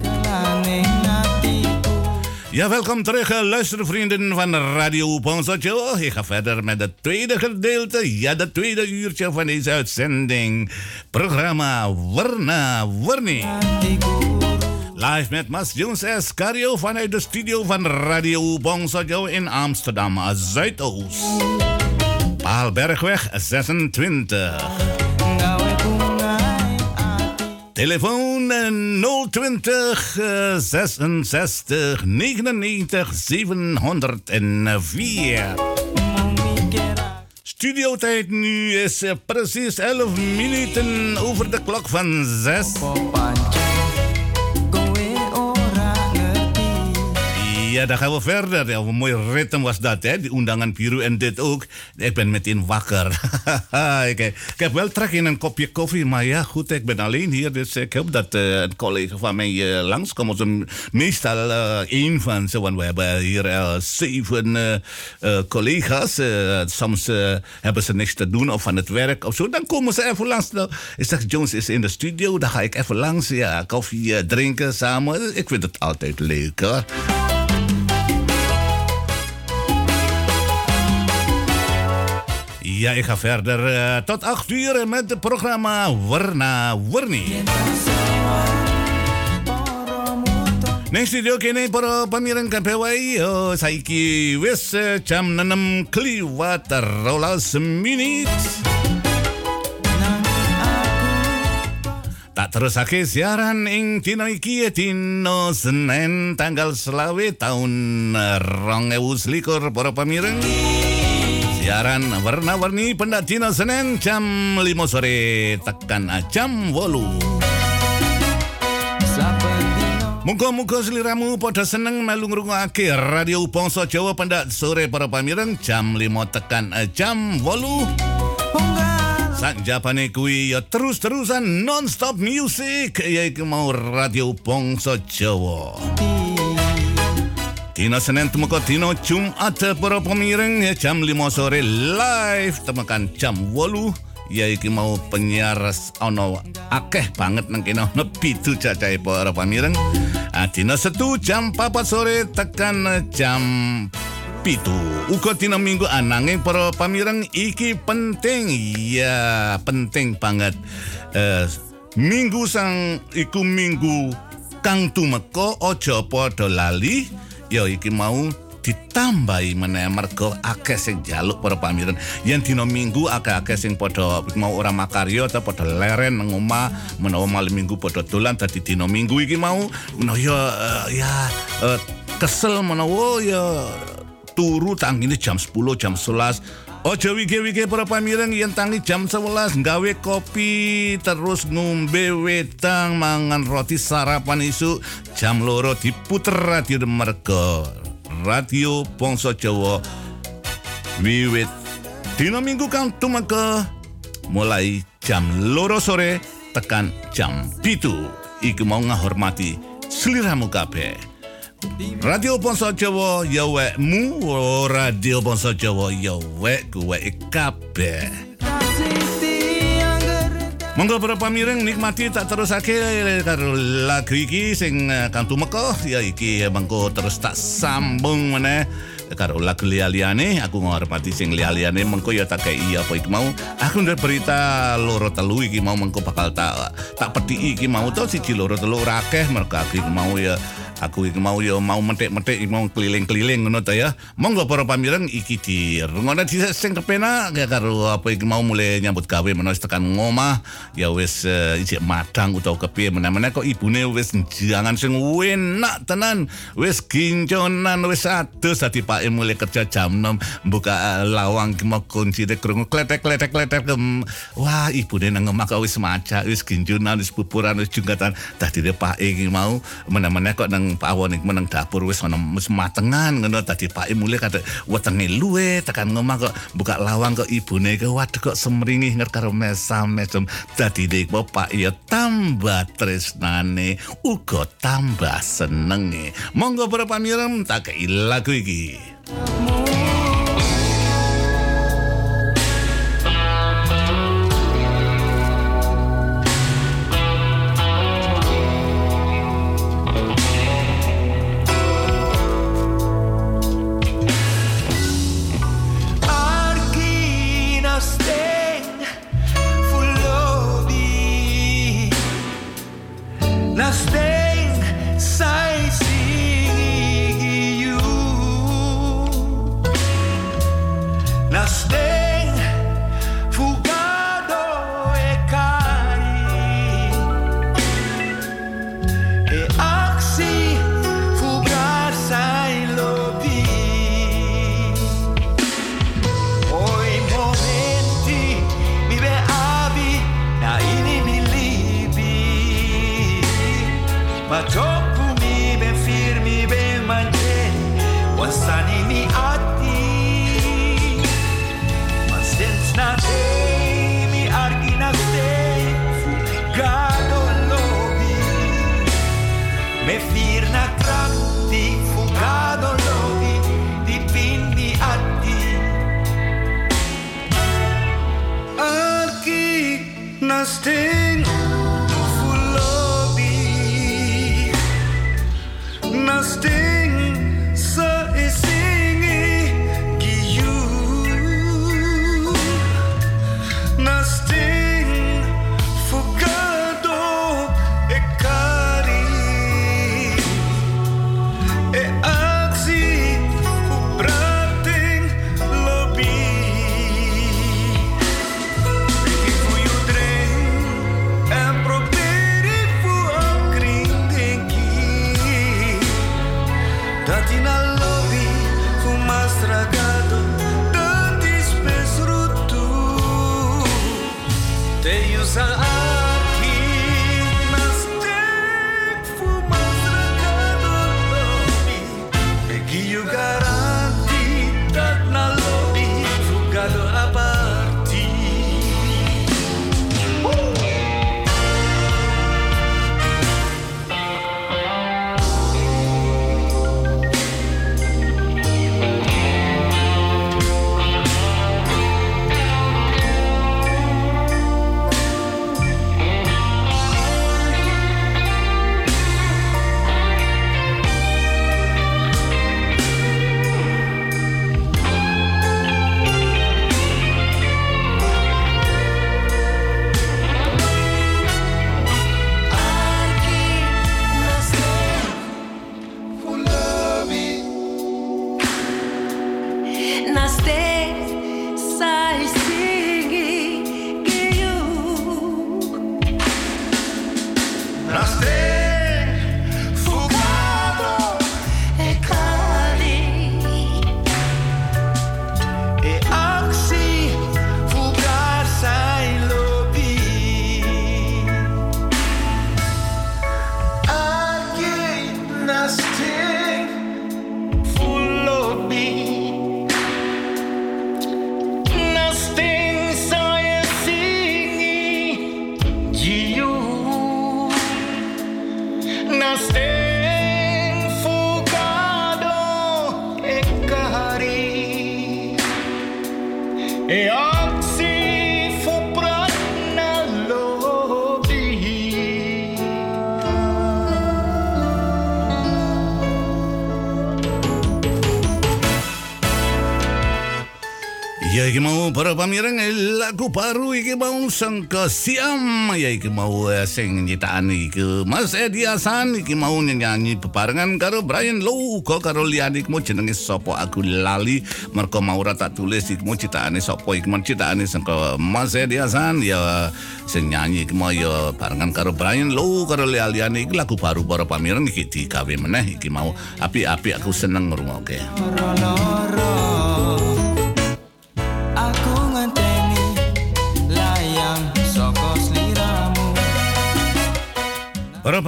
Ja, welkom terug, eh, luistervrienden van Radio Ponsotjo. Ik ga verder met het tweede gedeelte, ja, het tweede uurtje van deze uitzending. Programma Warna Warni. Live met Mas Jones. Cario vanuit de studio van Radio Bongsojo in Amsterdam, Zuidoost. Paalbergweg 26. Telefoon eh, 020 eh, 66 99 704. Studiotijd nu is eh, precies 11 minuten over de klok van 6. Ja, dan gaan we verder. Ja, een mooi ritme was dat, hè? Die undangan biru en dit ook. Ik ben meteen wakker. ik, heb wel trek in een kopje koffie, maar ja, goed, ik ben alleen hier. Dus ik hoop dat eh, een collega van mij uh, langskomt. Dus, meestal uh, één van ze, want we hebben hier uh, zeven uh, uh, collega's. Uh, soms uh, hebben ze niks te doen of aan het werk of zo. Dan komen ze even langs. Nou, ik zeg, Jones is in de studio. Dan ga ik even langs, ja, koffie uh, drinken samen. Ik vind het altijd leuk, hoor. Ja, ik ga verder uh, tot 8 uur met het programma Warna Warni. Neng studio kini para pamirang KPWI oh, saiki wis jam 6 kliwat rolas menit. Tak terusake siaran ing dina iki dina Senin tanggal selawe tahun rong ewu selikur para pamirang. Siaran warna-warni pendak dina Senin jam 5 sore tekan jam 8. Muga-muga seliramu pada seneng melu ngrungokake Radio Bangsa Jawa pendak sore para pamireng jam 5 tekan jam 8. Sak japane kuwi ya terus-terusan non-stop music yaiku mau Radio Bangsa Jawa. Dino Senin temukan Dino Jumat para pemireng ya jam 5 sore live temukan jam 8 ya iki mau penyiar ono akeh banget nang kene ono pitu cacahe para pemireng. Ah dino Setu jam 4 sore tekan jam pitu. Uga dina minggu ananging para pamireng iki penting. Ya, penting banget. Eh, minggu sang iku minggu kang tumeka aja padha lali. Ya iki mau ditambahi meneh mergo akeh sing jaluk para pamireng yen dina minggu akeh-akeh sing padha mau ora makarya atau padha leren nang omah menawa malam minggu padha dolan dadi dina minggu iki mau menawa ya uh, ya uh, kesel menawa ya turu tangine jam 10 jam 11 Ojo wige-wige para pamireng yen tangi jam 11 nggawe kopi terus ngombe wedang mangan roti sarapan isu jam loro diputer radio mergo radio Bangsa Jawa. Wiwit. Dina minggu kang tumeka mulai jam loro sore tekan jam pitu. Iku mau ngahormati seliramu kabeh Radio Bangsa Jawa ya wekmu. Radio Bangsa Jawa ya kuwe kabeh. Monggo para pamireng nikmati tak terusake karo lagu iki sing uh, kang tumeka ya iki mengko terus tak sambung meneh. Karo lagu liya-liyane aku ngormati sing liya-liyane mengko ya tak kei apa iki mau. Aku ndak berita loro telu iki mau mengko bakal tak tak peti iki mau. To siji loro telu ora akeh mergo iki mau ya Aku iki mau yo mau metik-metik mau keliling-keliling ngono ta ya. Monggo para pamireng iki di ngono di sing kepenak ya karo apa iki mau mulai nyambut gawe menawa tekan ngomah ya wis uh, ijek madang utawa kepiye meneh-meneh kok ibune wis jangan sing enak tenan. Wis ginconan wis adus dadi Pak mulai kerja jam 6 buka uh, lawang mau kunci dek krungu kletek kletek. Wah ibune nang omah kok wis maca wis gincunan wis pupuran wis jungkatan dadi Pak iki mau meneh-meneh kok nang pawon iki meneng dapur wis ana wis matengan ngono dadi Pak mulai kata wetenge luwe tekan ngomah kok buka lawang kok ibune ke waduh kok semringi nger karo mesam mesem dadi dek Pak ya tambah tresnane uga tambah senenge. Monggo para pamireng tak kei lagu iki pamireng lagu baru iki mau sangka siam. Ya iki mau eh, sing nyiptaan iki. Mas Edi Hasan iki mau nyanyi bebarengan karo Brian Low kok karo liyane iki mau jenenge sapa aku lali. Mergo mau tak tulis iki mau ciptaane sapa iki mau ciptaane sangka Mas Edi Hasan. Ya sing nyanyi iki mau ya barengan karo Brian Low karo liyane iki. Lagu baru para pamireng iki digawe meneh. Iki mau api-api aku seneng ngrungokke. Loro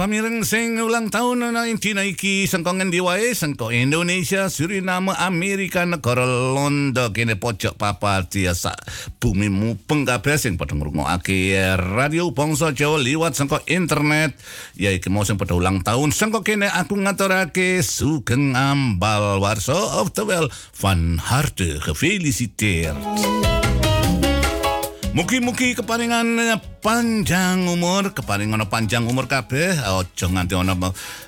Pamireng sing ulang tahun na intina iki sangko ngendi wae sangko Indonesia, Suriname, Amerika, negara Londo kene pojok papat tiasa bumi mupeng kabeh sing padha ngrungokake radio bangsa Jawa liwat sangko internet ya iki mau sing padha ulang tahun sangko kene aku ngaturake sugeng ambal warso of the well van harte gefeliciteerd Mugi-mugi keparingan panjang umur, keparingan panjang umur kabeh, aja nganti ana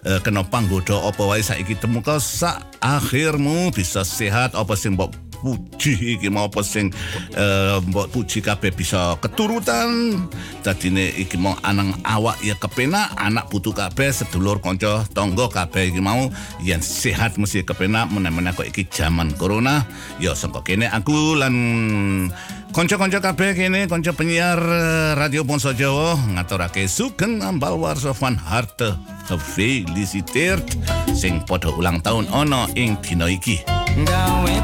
eh, kena panggoda apa wae saiki temuka sak akhirmu bisa sehat apa sing mbok puji iki mau apa sing eh, mbok puji kabeh bisa keturutan. Dadine iki mau anang awak ya kepenak anak putu kabeh sedulur kanca tangga kabeh iki mau yen sehat mesti kepenak. Meneh-meneh kok iki zaman corona ya sangka kene aku lan Konco-konco kabeh kene konco penyiar eh, Radio Ponso Jawa ngaturake sugeng ambal warso van harte gefeliciteerd sing padha ulang tahun ana ing dina iki. gawe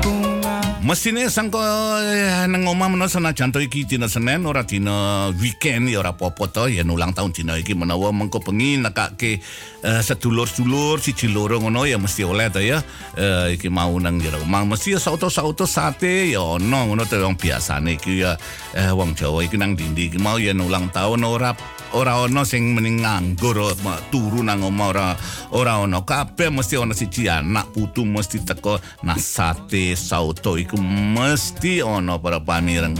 Mesine sangko eh, nang omah menawa senajan to iki dina Senin ora dina weekend ya ora apa-apa to. Yen ulang tahun dina iki menawa mengko bengi nekake eh, sedulur-sedulur siji loro ngono ya mesti oleh to ya. Eh, iki mau nang jero omah. Mesti ya sauto-sauto sate ya ono ngono to wong biasane iki ya. Eh, wong Jawa iki nang dindi iki mau yen ulang tahun ora ora ono sing mending nganggur turu nang omah ora ora ono. Kabeh mesti ono siji anak putu mesti teko nah sate sauto iku mesti ono para pamireng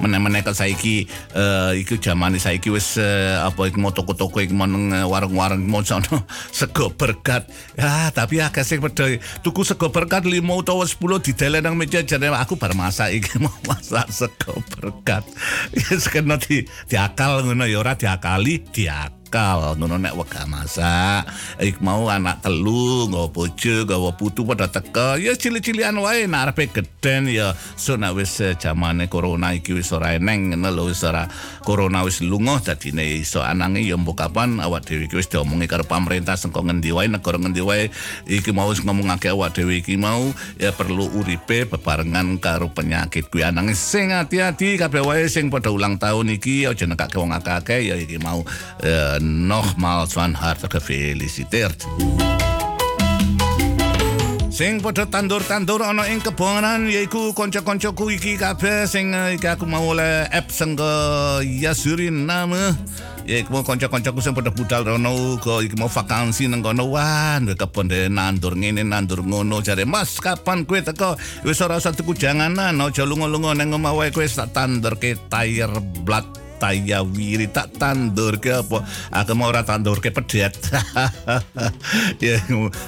meneh-meneh kok saiki eh iku jamane saiki wis eh, apa iku toko-toko iku mau nang eh, warung-warung sono sego berkat. Ya tapi akeh sing padha tuku sego berkat 5 utawa 10 didelen nang meja jane aku bar masak iki mau masak sego berkat. Wis kena di diakal ngono ya ora diakali diakal ngono nek wegah masak ik mau anak telu nggawa bojo nggawa putu pada teka. Ya cili-cilian wae. Nek arepe geden ya so nek wis eh, zamane corona iki wis ora eneng ngono lho wis ora corona wis lunga dadine iso anange ya mbok kapan awak dhewe iki wis diomongi karo pemerintah sengko ngendi wae negara ngendi wae iki mau wis ngomongake awak dhewe iki mau ya perlu uripe bebarengan karo penyakit kuwi. Anange sing hati-hati kabeh wae sing padha ulang tahun iki aja nekake wong akeh-akeh ya iki mau eh, nogmaals van harte gefeliciteerd. Sing padha tandur-tandur ana ing kebonan. Yaiku kanca-kancaku iki kabeh. Sing eh, iki aku mau oleh app sangga ya Suriname. Ya iku mau kanca-kancaku sing padha budal rono uga. Iki mau vakansi nang kono. Ndek kebon dhewe nandur ngene nandur ngono. Jare Mas kapan kowe teko? Wis ora usah tuku janganan aja lunga-lunga nang omah wae kowe tak tandurke tire blat taya wiri tak tandur ke apa? Aku mau ora tandur ke pedet. Ya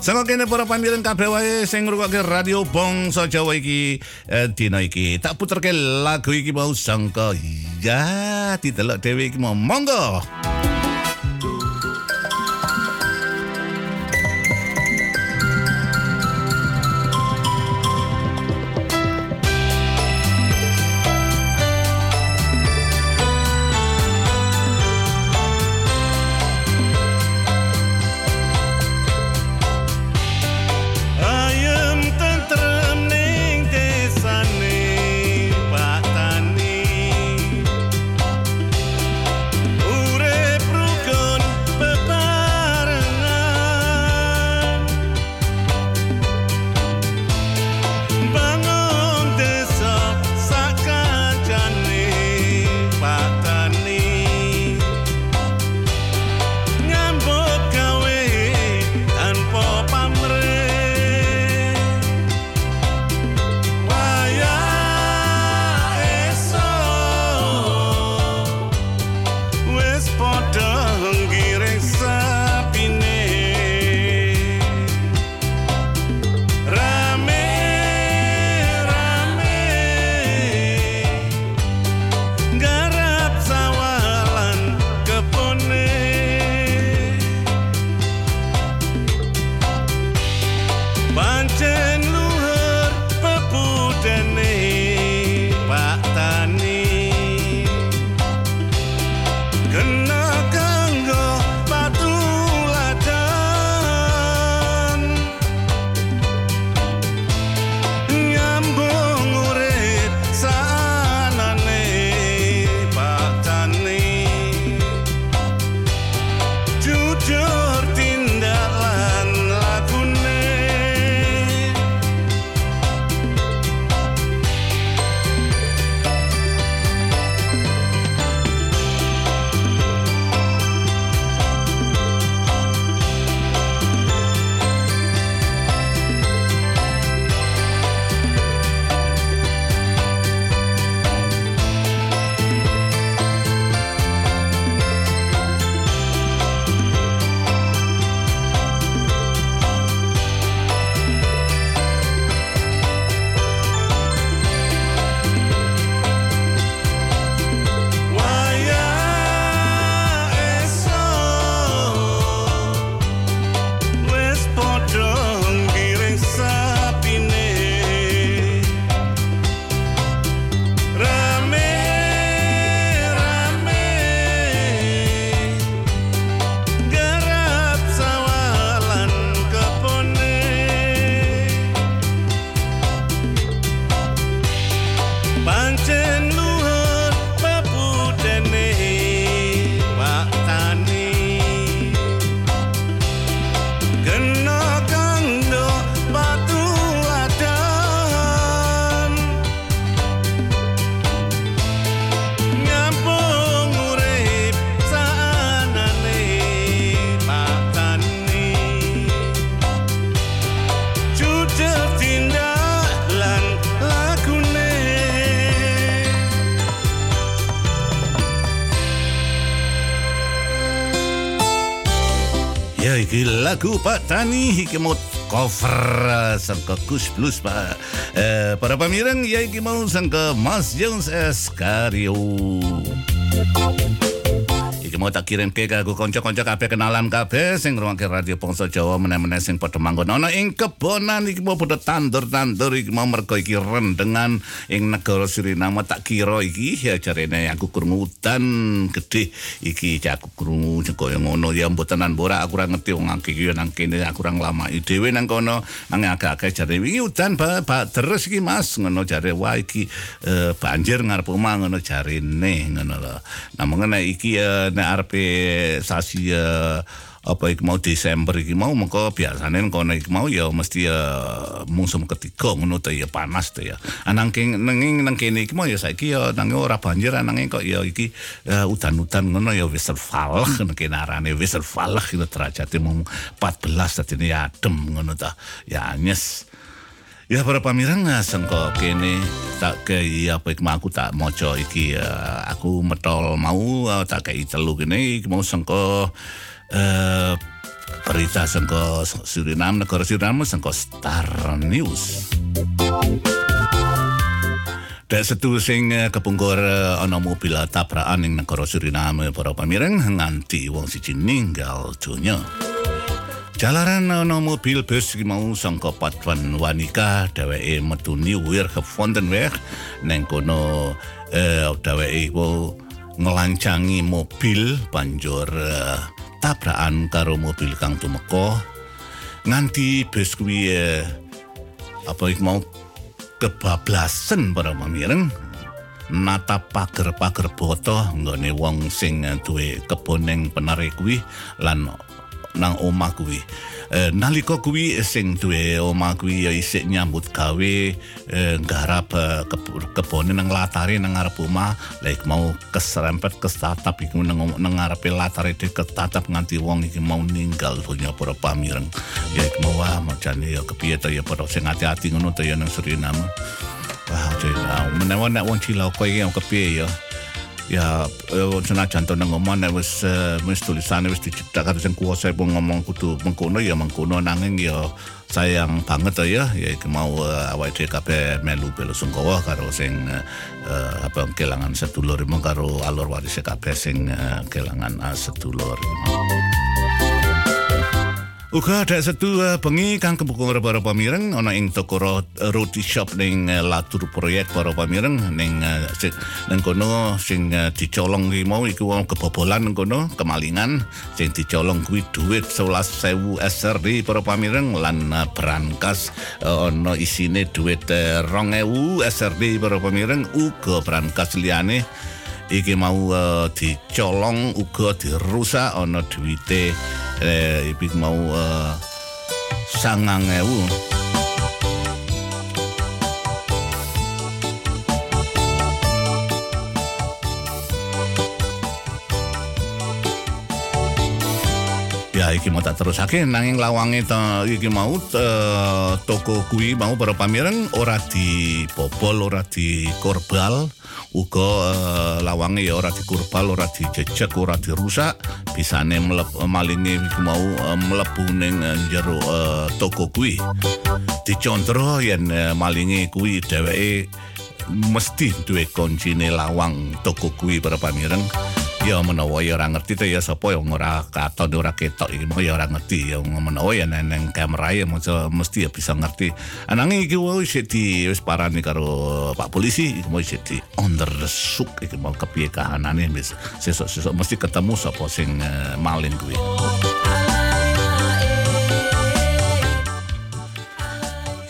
sanga kene para pamireng kabeh wae sing ngrungokke radio bangsa Jawa iki eh, dina iki. Tak puterke lagu iki mau sangka ya didelok dhewe iki mau. Monggo lagu Pak Tani iki mau cover uh, sangka Kus Plus Pak. Eh para pamireng ya iki mau sangka Mas Jones Escario. Iki mau tak kirim ke kanggo kanca-kanca kabeh kenalan kabeh. Sing ngrungokne radio Bangsa Jawa meneh-meneh sing padha manggon. Ana ing kebonan iki mau padha tandur-tandur iki mau mergo iki rendengan ing negara Suriname. Tak kira iki ya jarene aku krungu udan gedhe iki aku krungu kaya ngono. Ya mbotenan ora aku ora ngerti wong akeh iki nang kene aku ora nglamaki dhewe nang kono. Nang agak-agak jare wingi udan ba, ba terus iki Mas. Ngono jare wah iki eh, banjir ngarep omah ngono jarene ngono lho. Nah mengenai iki eh, nek arepe sasi eh, apa iki mau Desember iki mau mengko biasane kono iki mau ya mesti ya musim ketiga ngono to ya panas to ya. Anang keng nanging nang kene iki mau ya saiki ya nang ora banjir nanging kok ya iki eh, udan-udan ngono ya wis falah nang kene arane wis falah itu derajate mung 14 dadi adem ngono ta ya anyes Ya para pamirang sengko kene tak kei apa iki mau aku tak maca iki eh, aku metol mau tak kei telu kene mau sengko eh berita sengko Suriname negara Suriname sengko Star News. Dek setu sing eh, kepungkur eh, ana mobil tabrakan ing negara Suriname para pamireng nganti wong siji ninggal donya. Jalaran ana mobil bus iki mau sangka Patuan Wanika dheweke metu Nieuwer Gefondenweg neng kono eh dheweke ngelancangi mobil banjur eh, tabrakan karo mobil kang tumeka. Nganti bus kuwi eh, apa iku mau kebablasan para pamireng. Nata pager-pager boto nggone wong sing duwe kebon ning penare kuwi lan nang omah kuwi. Eh, nalika kuwi sing duwe omah kuwi ya isih nyambut gawe eh, nggarap eh, keb- kebone nang latare nang ngarep omah. Lah iku mau keserempet kestatap iku nang nang ngarepe latare de ketatap nganti wong iki mau ninggal donya para pamireng. Ya iku mau wah macane ya kepiye to ya para sing ati-ati ngono to ya nang Suriname. Wah, jadi menawa nek wong iki yang kepiye ya. Ya eh, senajan to nang omah nek wis eh, wis tulisane wis dicetak karo sing kuwasa pun ngomong kudu mengkono ya mengkono nanging ya sayang banget ya ya mau uh, awake dhewe kabeh melu belo sungkawa karo sing eh, eh, apa kelangan sedulur karo alur waris kabeh sing eh, kelangan uh, sedulur. Uga ada satu uh, bengi kang kebukung para pamireng ana ing toko ro- roti shop ning uh, Latur proyek para pamireng ning nang kono sing dicolong ki mau iku wong kebobolan kono kemalingan sing dicolong kuwi dhuwit 11.000 SRD para pamireng lan brankas ana isine dhuwit uh, 2.000 SRD para pamireng uga brankas liyane iki mau uh, dicolong uga dirusak ana dhuwite eh, iki mau uh, sangang ewu. eh, Ya iki mau tak terusake nanging lawange to iki mau eh, toko kuwi mau para pamireng ora dibobol ora dikorbal. Uga eh, lawange ya ora dikurbal ora dijejek ora dirusak. Bisane mlep malinge iku mau eh, mlebu ning eh, jero eh, toko kuwi. Dicontro yen eh, malinge kuwi dheweke mesti duwe kuncine lawang toko kuwi para pamireng ya menawa ya ora ngerti to ya sapa yang ora katon ora ketok iki. Mau ya ora ngerti ya menawa ya neng kamera ya mesti ya bisa ngerti. Ananging iki wis di wis parani karo Pak Polisi iki mau isih di under the sook iki mau kepiye kahanane sesuk-sesuk mesti ketemu sapa sing eh, maling kuwi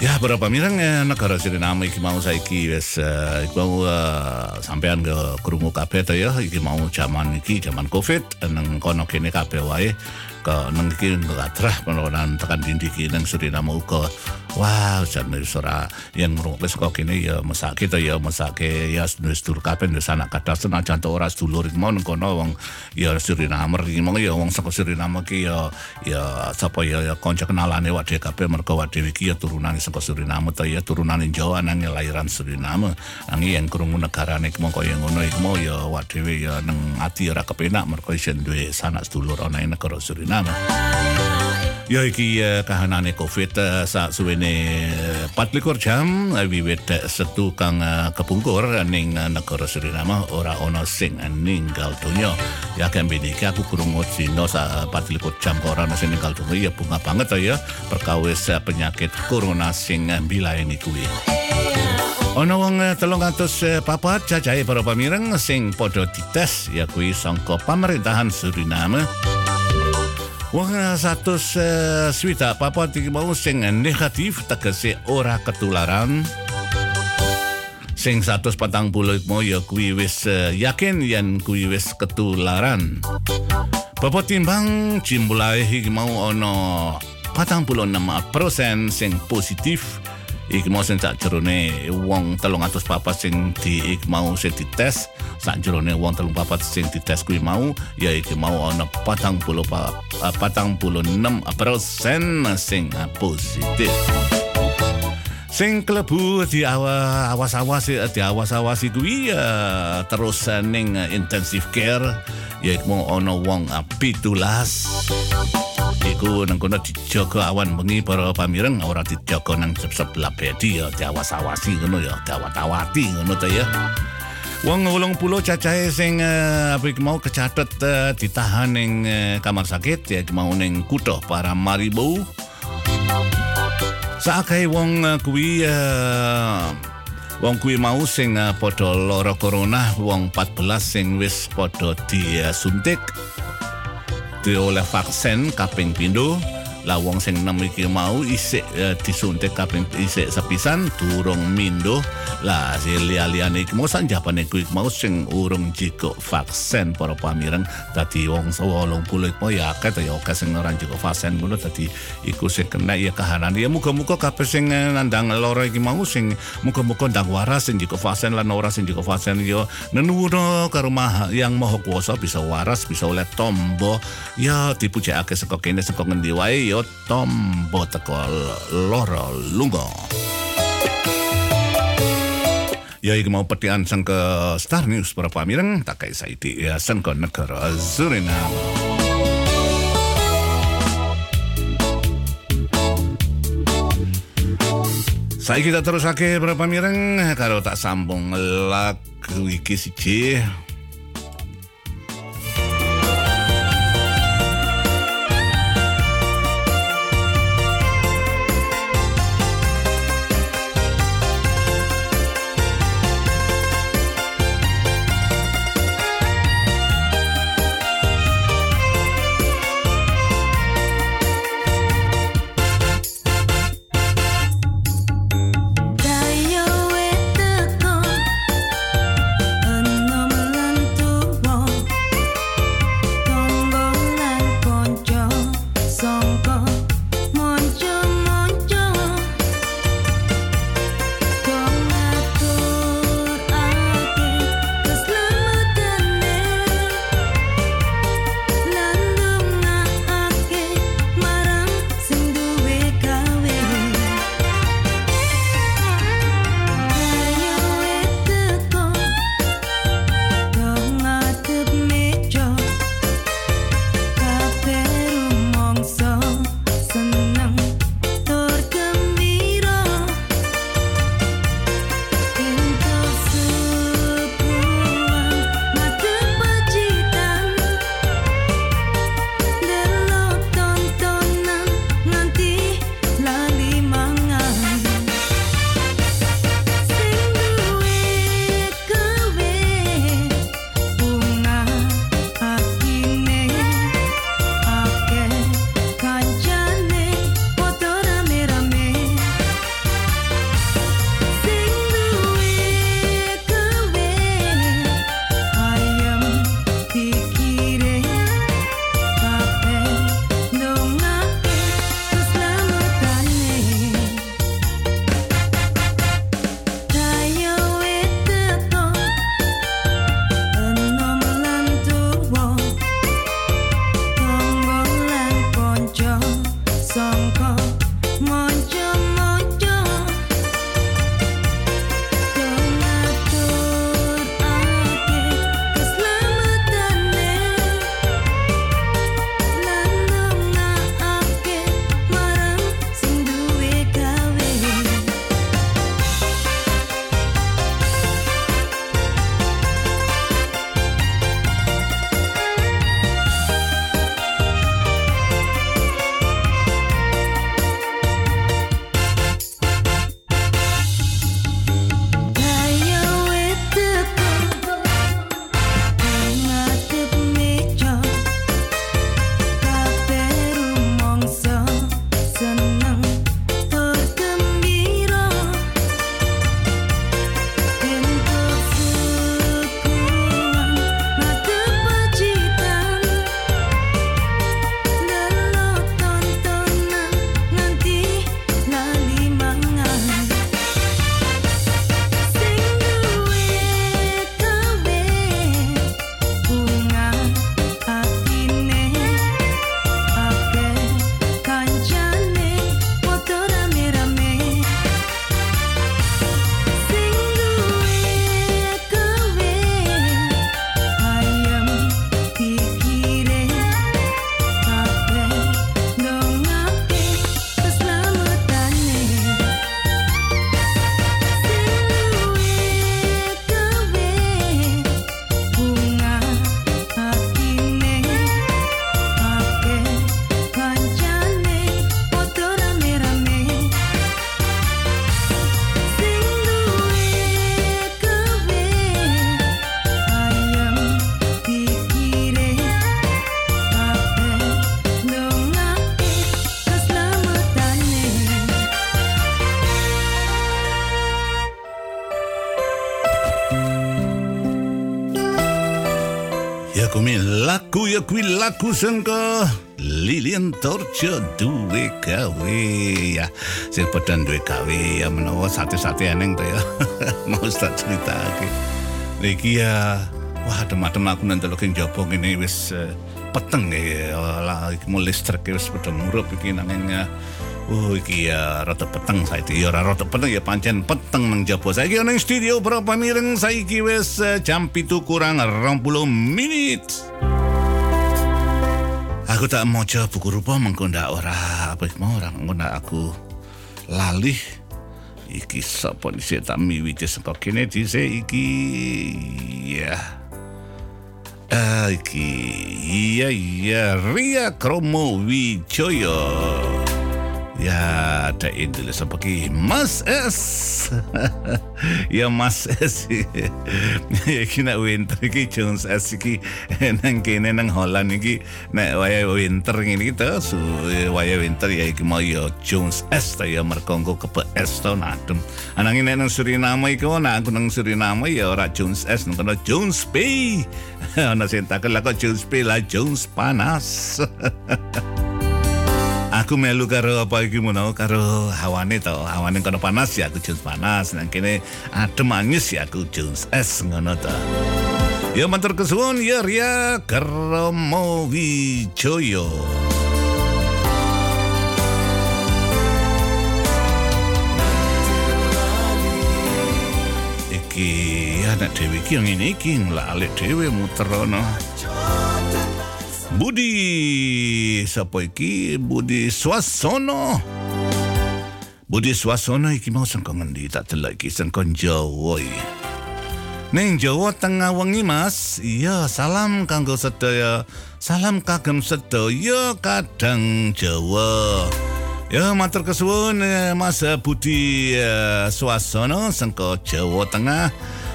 Ya, berapa mirang eh, negara Suriname iki mau saiki wis iki mau eh, sampean ke krungu kabeh to ya. Iki mau zaman iki zaman Covid nang kono kene kabeh wae. Ke nang iki ngadrah penurunan tekan dindi iki nang Suriname uga Wah, jan wis ora yang ngrungokne saka kene ya mesake to ya mesake ya wis dur kabeh wis anak kadang senajan to ora sedulur iki. Nang kono wong ya Suriname iki mau ya wong saka Suriname iki ya ya sapa ya, kanca kenalane wade kabeh mergo wade iki ya turunane saka Suriname to ya turunane Jawa nang lahiran Suriname. Nang yang krungu negarane iki mau kaya ngono iki mau ya wade ya nang ati ora kepenak mergo isen duwe sanak sedulur ana ing negara Suriname Ya iki uh, kahanane Covid uh, sak suwene uh, 24 jam uh, wiwit setu kang kepungkur ning negara Suriname ora ana sing ninggal donya. Ya kan beniki aku krungu dino sak 24 jam kok ora ana sing ninggal donya ya bunga banget to ya perkawis penyakit corona sing uh, bilaeni kuwi. Ana wong eh, telung atus eh, papat cacahe para pamireng sing padha dites ya kuwi sangka pemerintahan Suriname. Wong eh, satus uh, swita papat iki mau sing negatif tegese ora ketularan. Sing 140 mau ya kuwi wis eh, yakin yen kuwi wis ketularan. Bapak timbang iki mau ana 46% sing positif iki mau sing sak jerone wong 300 papat sing di iki mau sing dites. Sak jerone wong 3 papat sing dites kuwi mau ya iki mau ana 40 pa, 46 persen sing positif. Sing klebu di awa awas-awas di awas-awas kuwi ya terus ning intensive care ya iku mau ana wong pitulas iku nang kono dijaga awan bengi para pamireng ora dijaga nang sebelah bedi ya diawas-awasi ngono ya diawat-awati ngono ta ya Wong 80 cacahe sing uh, mau kecatet uh, ditahan ning uh, kamar sakit ya mau ning kutha Paramaribo. Sakai wong uh, kuwi uh, wong kuwi mau sing uh, padha lara corona, wong 14 sing wis padha disuntik oleh vaksin kaping pindho lah wong sing enam iki mau isik uh, disuntik kaping isik sepisan durung mindo lah si liya-liyane iki mau sanjapane kuwi mau sing urung jiko vaksin para pamireng. Dadi wong 80 iki mau ya akeh ya akeh sing ora jiko vaksin ngono. Dadi iku sing kena ya kahanan ya muga-muga kabeh sing nandang lara iki mau sing muga-muga ndang waras sing jiko vaksin lan ora sing jiko vaksin ya nenuwuna karo maha yang maha kuasa bisa waras bisa oleh tombo. Ya dipujakake saka kene saka ngendi wae ya tombo teko loro lunga Ya iki mau petian sang ke Star News para pamireng. Tak kaya saiti ya sang ke negara Suriname. Saya kita terus ake para pamireng. Kalau tak sambung lagu iki siji Ya kuwi laku sangka Lilian Torcho duwe gawe ya. Sing padha duwe gawe ya menawa sate-sate eneng to ya. Mau tak critake iki ya wah teman-teman aku nanti lho king jopo ngene wis eh, peteng ya. Lah iki mau listrik wis padha ngurup iki nanging ya Oh iki ya rada peteng saiki. Ya ora rada peteng ya pancen peteng nang jaba. Saiki ana ing studio berapa mireng saiki wis eh, jam 7 kurang 20 menit. Aku tak maca buku rupa mengko ndak ora apa mau ora mengko ndak aku lalih. Iki sapa dhisik tak miwiti saka kene dhisik iki? Ya. Ah, iki. Iya iya. Ria Kromo Wijoyo Ya, ada ini apa ki? Mas S. ya Mas S. ya kena winter ki Jones S ki nang kene nang Holland iki nek waya winter ngene iki to su waya winter ya iki mau ya Jones S ta ya merkongko ke S to nadem. Anangin nek nang Suriname iki ana aku nang Suriname ya ora Jones S nang kono Jones P. Ana sing takel lah kok Jones P lah Jones panas. Aku melu karo apa iki mono karo hawane to. Hawane kono panas ya aku Jones panas. Nang kene adem manis ya aku Jones es ngono to. Ya matur kesuwun ya Ria Kermo Wijoyo iki anak dewi iki yang ini iki ngelalik dewi muter ono Budi sapa iki? Budi Swasono Budi Swasono iki mau sangka ngendi? Tak delok iki sangka Jawa iki. Ning Jawa tengah wengi Mas. Iya salam kanggo sedaya. Salam kagem sedaya kadang Jawa. Ya matur kesuwun eh, Mas Budi eh, Swasono sangka Jawa Tengah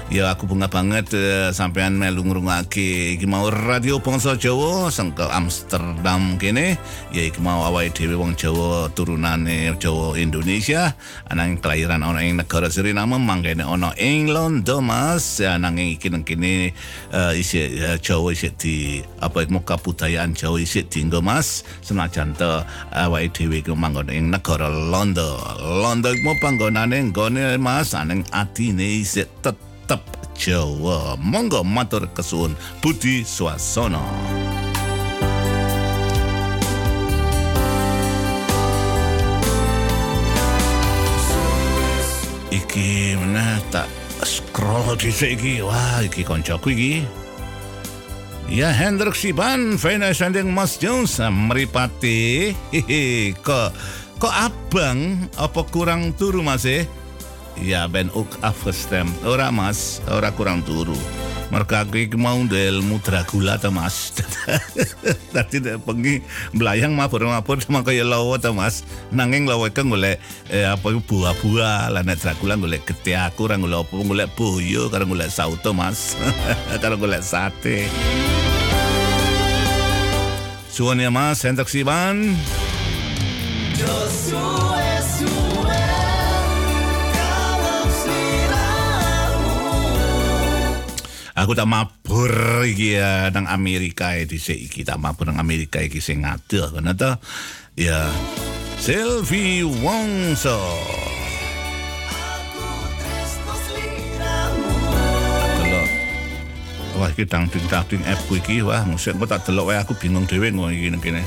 Ya aku bunga banget uh, sampean melu ngrungokake. Iki mau radio bangsa Jawa sangka Amsterdam kene. Ya iki mau awake dhewe wong Jawa turunane Jawa Indonesia. Anang kelahiran ana ing negara Suriname mangkene ana ing Londo Mas. Ya nanging iki nang kene uh, isi uh, Jawa isi di apa iku kabudayaan Jawa isi dienggo Mas. Senajan to awake dhewe iku manggon ing negara Londo. Londo iku panggonane nggone Mas. Aneng atine isi tetep tetap Jawa. Monggo matur kesuwun Budi Swasono. Iki mana tak scroll di iki. Wah, iki koncoku iki. Ya Hendrik Siban, Vena Sanding Mas Jones, meripati. Hihi, kok kok abang apa kurang turu Mas eh? Ja, ben ook afgestemd. Ora mas, ora kurang turu. Mereka aku iki mau ilmu Dracula ta mas. Tadi nek pengi belayang mabur-mabur sama kaya lawa ta mas. Nanging lawa iku golek eh, apa iku buah-buah. Lah nek Dracula golek gete aku ora golek apa golek boyo karo golek sauto mas. karo golek sate. Suwon ya mas, hendak siban. Aku tak mabur iki ya nang Amerika ya dhisik iki tak mabur nang Amerika iki sing ngaduh ngono to. Ya Selfie Wongso. Wah, iki dangding-dangding app iki wah musik kok tak delok wae aku bingung dhewe ngono iki kene.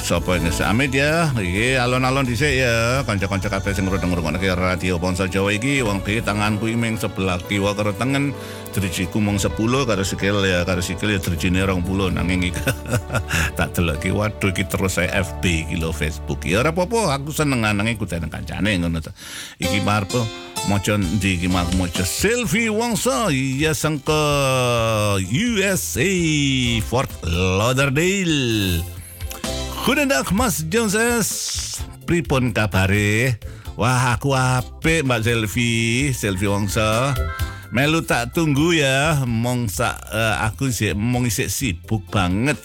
Sapa ini Amit ya. Iki alon-alon dhisik ya. Kanca-kanca kabeh sing ngrungokne radio Bangsa Jawa iki wong iki tanganku iki ming sebelah kiwa karo tengen drijiku mung 10 karo sikil ya karo sikil ya drijine 20 nanging iki tak delok iki waduh iki terus saya FB iki Facebook. Ya ora apa-apa aku seneng nanging kudu nang kancane ngono to. Iki marpo maca ndi iki mak maca Selfie Wongso ya sangka USA Fort Lauderdale. Goedendag Mas Jones. Pripun kabare? Wah, aku apik Mbak Selfie, Selfie Wongso. Melu tak tunggu ya, mong sa, uh, aku sih mong isik sibuk banget.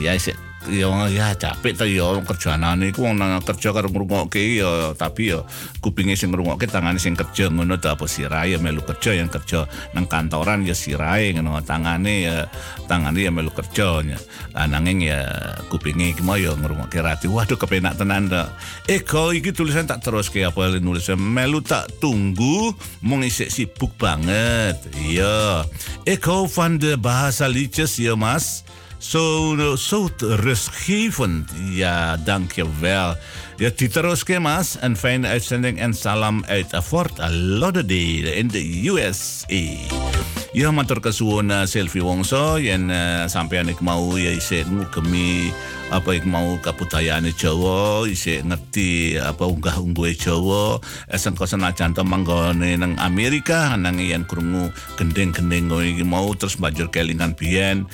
Ya isik ya ya capek ta ya kerjanane iku wong nang kerja karo ngrungokke ya tapi ya kupinge sing ngrungokke tangane sing kerja ngono ta apa sirahe ya melu kerja yang kerja nang kantoran ya sirahe ngono tangane ya tangane ya melu kerja nya Lah, nanging ya kupinge iki mau ya ngrungokke radio waduh kepenak tenan ta. Eko iki tulisan tak terus ke apa nulis melu tak tunggu mong isik sibuk banget. Iya. Eko van de bahasa liedjes ya mas Zo, zo rustgevend. Ja, dankjewel. Ja, diteruske mas. Een fijne uitzending en salam uit Fort Lauderdale in de USA. Ya matur kesuwun uh, Selvi Wongso yen uh, sampeyan ik mau ya isih ngugemi apa ik mau kabudayaane Jawa, isih ngerti apa unggah-ungguhe Jawa, eseng senajan to manggone nang Amerika nang yen krungu gendeng-gendeng iki mau terus banjur kelingan biyen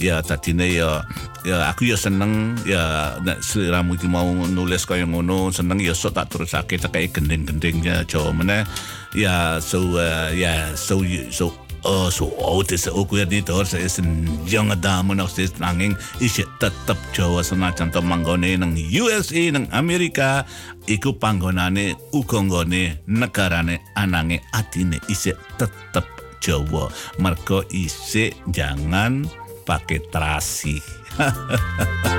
ya tadine ya ya aku ya seneng ya nek sliramu iki mau nulis kaya ngono seneng ya sok tak terusake tekai gendeng-gendengnya Jawa meneh ya so uh, ja so so oh, zo oud is ze ook weer niet hoor. Ze is een jonge dame nog steeds nanging. Is je tetap Jawa senajan to manggone nang USA nang Amerika. Iku panggonane ukonggone negarane anange atine isih tetep Jawa. Mergo isih jangan pakai terasi.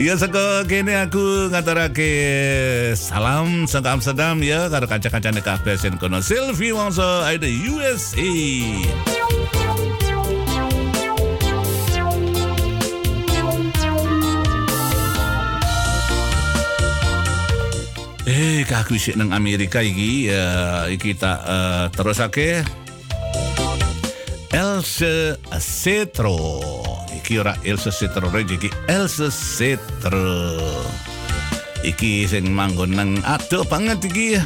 Ya saka kene aku ngaturake salam saka Amsterdam ya karo kanca-kancane kabeh sing kono Sylvie Wongso ada USA. Eh, kaku isik nang Amerika iki ya iki tak uh, terusake Else Cetro. Iki ora Else Cetro Reg, iki Else Cetro. Iki sing manggon nang ado banget iki.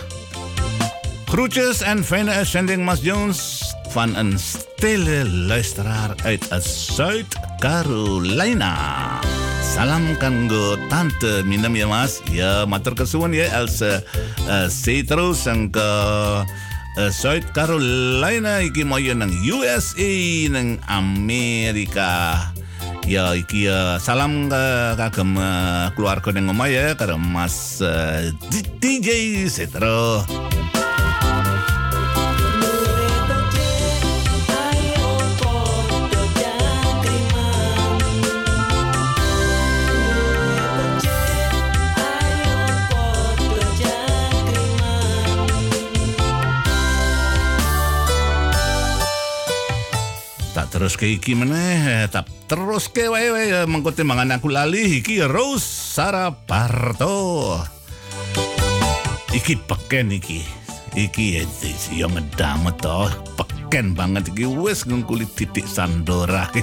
Groetjes en fijne uitzending Mas Jones van een stille luisteraar uit Zuid-Carolina. Salam kanggo tante minum ya mas. Ya matur kesuwun ya Elsa uh, Cetro sang ke uh, South Carolina iki moyo nang USA nang Amerika. Ya iki uh, salam ke kagem uh, keluarga nang omah ya karo Mas uh, DJ Setro. Terus ke iki meneh tak terus ke wae wae mengko timbangan aku lali iki Rose Saraparto iki peken iki iki ya yang ngedam to peken banget iki wis ngkulit titik Sandora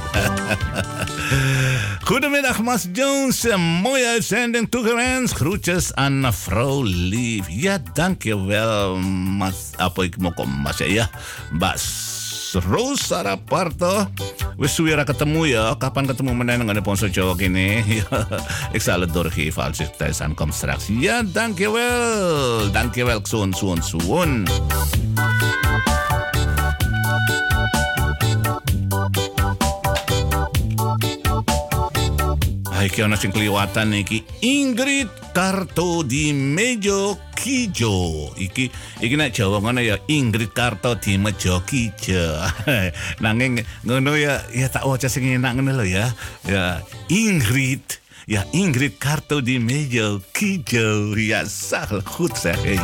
Goedemiddag Mas Jones, mooie uitzending toegewenst. Groetjes aan mevrouw Lief. Ja, dankjewel Mas, apa ik mau kom Mas ya, Bas. Rose Saraparto. Wis suwe ra ketemu ya. Kapan ketemu meneh nang Ponso Jawa kene? Ik zal het doorgeven als ik thuis aankom straks. Ja, dankjewel. Dankjewel. Zoon, zoon, zoon. Ay, kaya na sing kliwatan iki Ingrid Karto di Mejo Kijo. Iki iki nek Jawa ngono ya Ingrid Karto di Mejo Kijo. Nanging ngono ya ya tak waca sing enak ngono lho ya. Ya Ingrid Ja, Ingrid Karto di Mejo Kijo. Ja, sag goed zeg. Hey.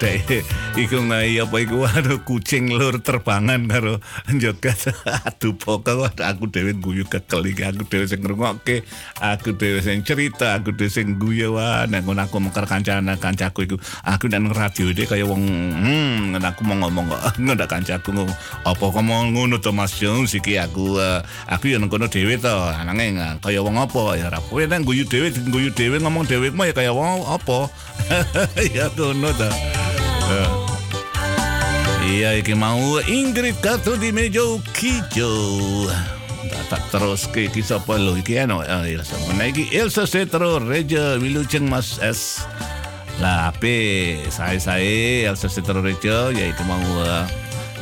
Dek, iku ngai apa iku? Aduh kucing lur terbangan karo joget aduh pokok aku dhewe guyu kekeling aku dhewe sing ngrungokke aku dhewe sing cerita aku dhewe sing guyu. Wah nek ngono aku mengker kancane kancaku iku. Aku nang radio dhewe kaya wong hmm aku mau ngomong kok. Ngendak kancaku ngomong apa ngomong ngono to Mas Jones? Iki aku uh, aku ya nang kono dhewe to. Nanging uh, kaya wong apa? Ya ora kowe nang guyu dhewe guyu dhewe ngomong dhewe mah ya kaya wong apa? Ya ngono ta. Eh. Iya iki mau Ingrid Kartu di Mejo Kijo. Tak terus ke iki sapa lho? Iki ano ya sama iki Elsa Setro Reja Wilujeng Mas S. Lah ape saya saya Elsa Setro Reja yaitu mau uh,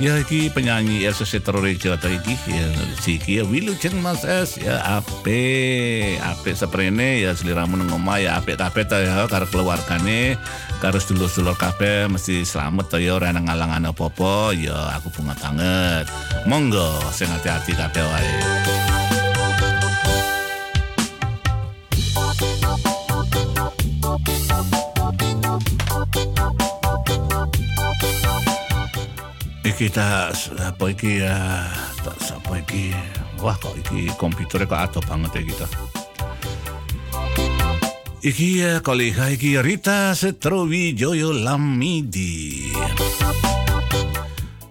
Ya iki penyanyi Elsa Setrorejo atau iki ya si iki ya Wilujeng Mas Es ya ape ape seprene ya seliramu nang omah ya ape kabeh ta ya karo keluargane karo sedulur-sedulur kabeh mesti selamat ta ya ora nang ngalangan apa-apa ya aku bunga banget. Monggo sing hati-hati kabeh wae. Iki tak apa iki ya tak apa iki? Wah kok iki komputernya kok adoh banget ya kita Iki ya kolega iki Rita Setrowijoyo Lamidi.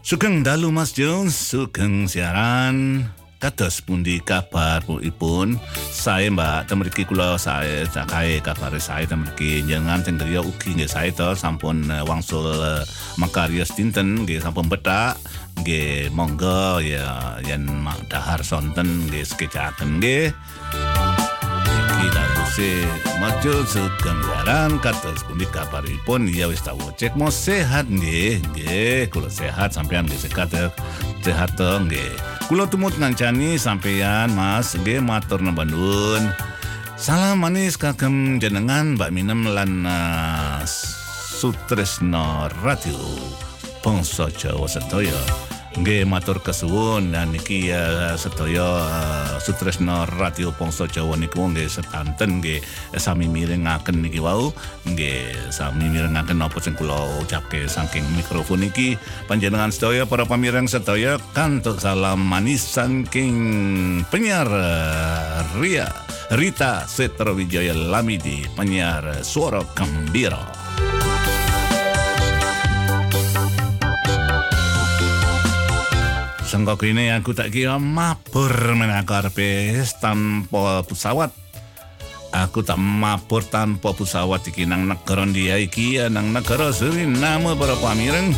Sugeng dalu Mas Jones sugeng siaran. Kados pundi kabar pun saya Mbak. Temeriki kula saya cakai kabar saya temeriki jangan teng griya ugi saya to. Sampun eh, wangsul eh, makarya dinten. Nggih sampun betak nggih monggo ya yen mak dahar sonten. Nggih sekecaken nggih. Iki daluse maju sugeng siaran kados pundi kabaripun? Ya wis tak cek mau sehat? Nggih nggih. Kula sehat sampean nggih eh, sehat to? Nggih kula tumut ngancani sampean Mas. Nggih matur nuwun. Salam manis kagem jenengan Mbak Minem lan uh, Sutresno Radio Bangsa Jawa sedaya Nggih matur kesuwun. Dan niki uh, sedaya uh, Sutresno Radio Bangsa Jawa niku nggih sedanten nggih sami mirengaken niki wau. Nggih sami mirengaken napa sing kula ucapke saking mikrofon iki panjenengan sedaya para pamireng sedaya kantuk salam manis saking penyiar Ria Rita Setrowijaya Lamidi penyiar Suara Gembira. Sangka kene aku tak kira mabur menakar pes tanpa pesawat. Aku tak mabur tanpa pesawat iki nang negara dia iki nang negara Suriname para pamireng.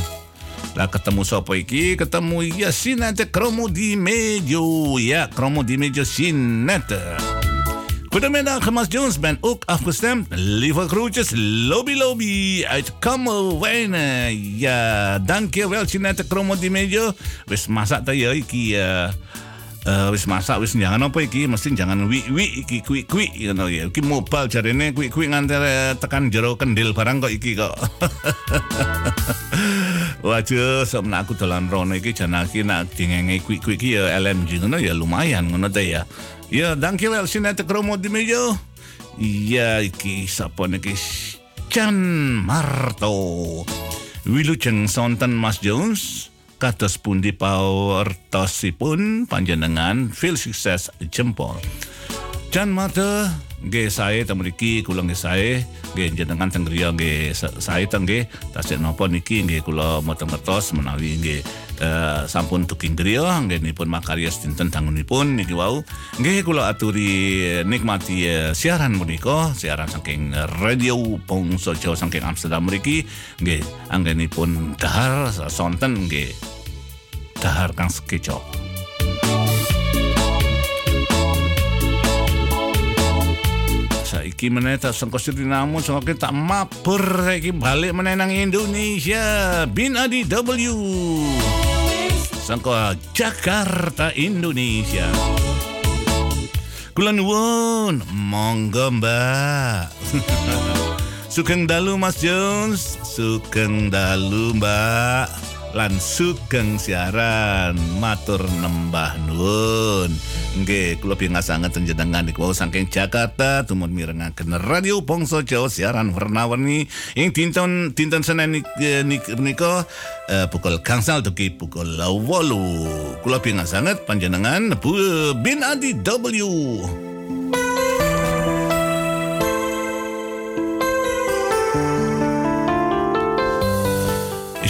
Lah ketemu sapa iki? Ketemu ya Sinete Kromo di Mejo. Ya, Kromo di Mejo Sinete. Goedemiddag, Mas Jones ben ook afgestemd. Lieve groetjes, lobby lobby uit Kamerwijnen. Ja, dankjewel Jeanette Kromo di mejo. Wis masak ta ya iki ya. Uh, wis masak wis jangan apa iki mesti jangan wi wi iki kwi kwi ngono ya iki mobile jarene kwi kwi nganti eh, tekan jero kendil barang kok iki kok Waduh, sebenarnya aku dolan rono iki jan iki nak dingenge kwi kwi iki ya LMG ngono ya lumayan ngono ta ya. Ya, dankjewel Sinette Kromo di mejo. Iya, iki sapa niki Chan Marto. Wilujeng sonten Mas Jones. Kados pundi pawartosipun panjenengan feel sukses jempol. Chan Marto nggih sae teng mriki kula nggih sae. Nggih jenengan teng griya nggih sa- sae teng nggih. Tasik napa niki nggih kula mboten ngertos menawi nggih eh, sampun tuking griya anggenipun makarya dinten dangunipun niki wau. Nggih kula aturi nikmati eh, siaran menika siaran saking radio Bangsa Jawa saking Amsterdam mriki. Nggih anggenipun dahar sonten nggih. Dahar kang sekeco saiki meneh tak sangka Suriname sangka tak mabur saiki balik meneh nang Indonesia. Bin Adi W. Sangka Jakarta Indonesia. Kula nuwun monggo Mbak. Sugeng dalu Mas Jones. Sugeng dalu Mbak lan sugeng siaran. Matur nembah nuwun. Nggih kula pingasangen jenengan niku. Wau saking Jakarta tumut mirengaken radio Bangsa Jawa siaran warna-warni ing dinten dinten Senin nik- eh, nika eh, pukul gangsal dugi pukul 8 kula pingasangen panjenengan Bu Bin Adi W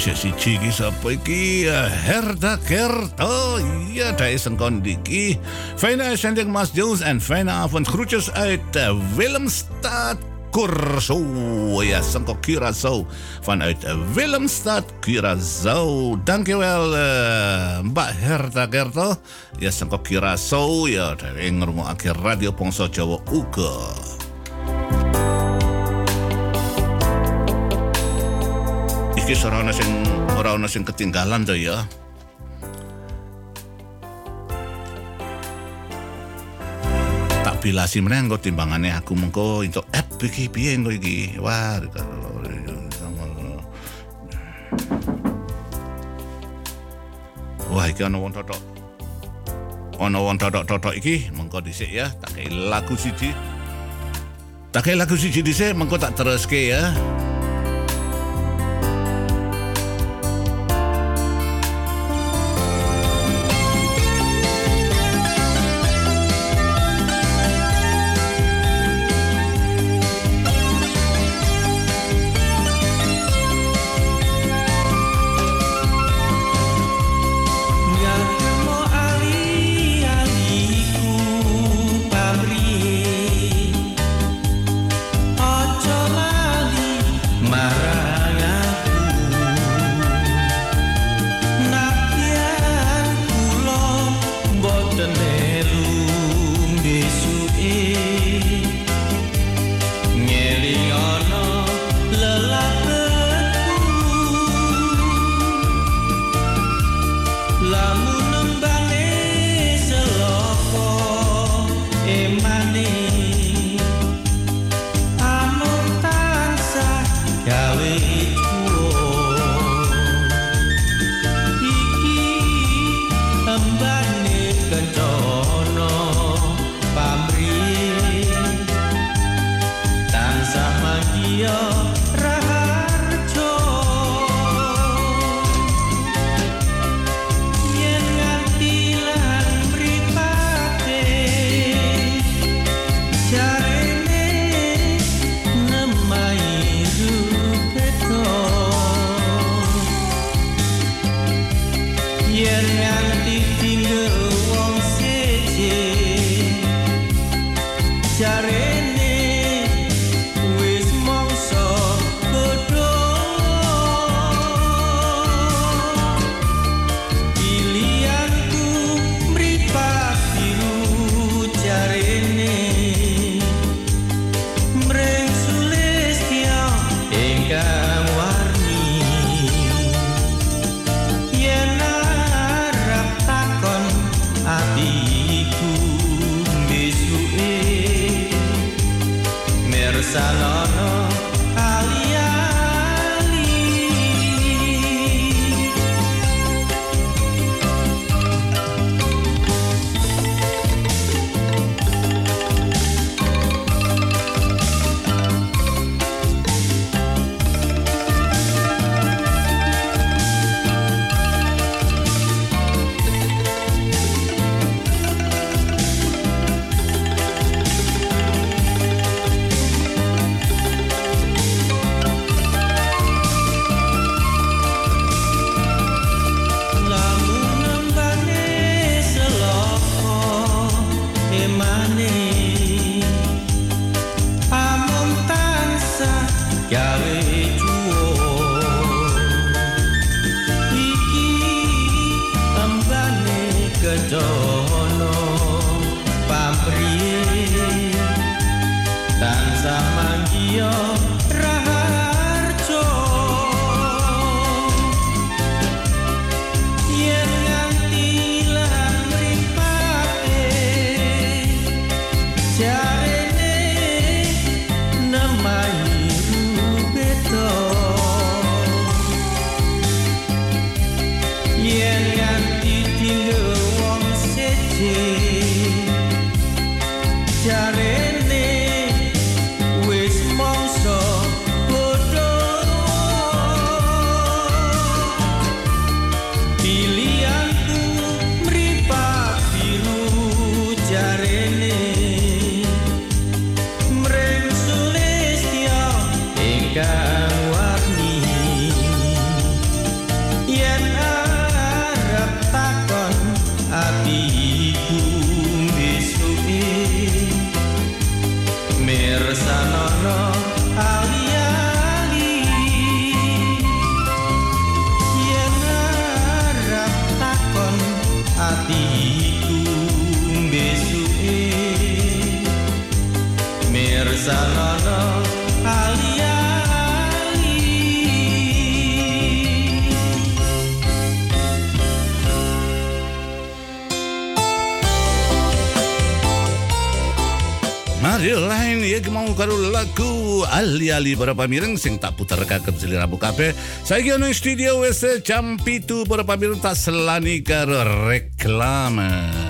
Isya si Ciki sapa iki? Ya, Herda Kerto. Ja, daar is een kondiki Fijne uitzending Mas Jones en fijne avond Groetjes uit Willemstad Curaçao Ja, Sanko Curaçao Vanuit Willemstad Curaçao Dankjewel eh, Mbak Herda Kerto. Ya, Sanko Curaçao Ya, daar ingurmu akhir Radio Pongso Jawa Uga iki ora ana sing ora ana sing ketinggalan to ya. Tak bilasi meneh engko timbangane aku mengko entuk app iki piye engko iki. Wah, Wah, iki ana wong totok. Ana wong totok-totok iki mengko dhisik ya, tak lagu siji. Tak lagu siji dhisik mengko tak tereske ya. salon. Ali-ali para pamireng sing tak puter kakep seliramu kabeh. Saiki ono ing studio wis jam 7 para pamireng tak selani karo reklame.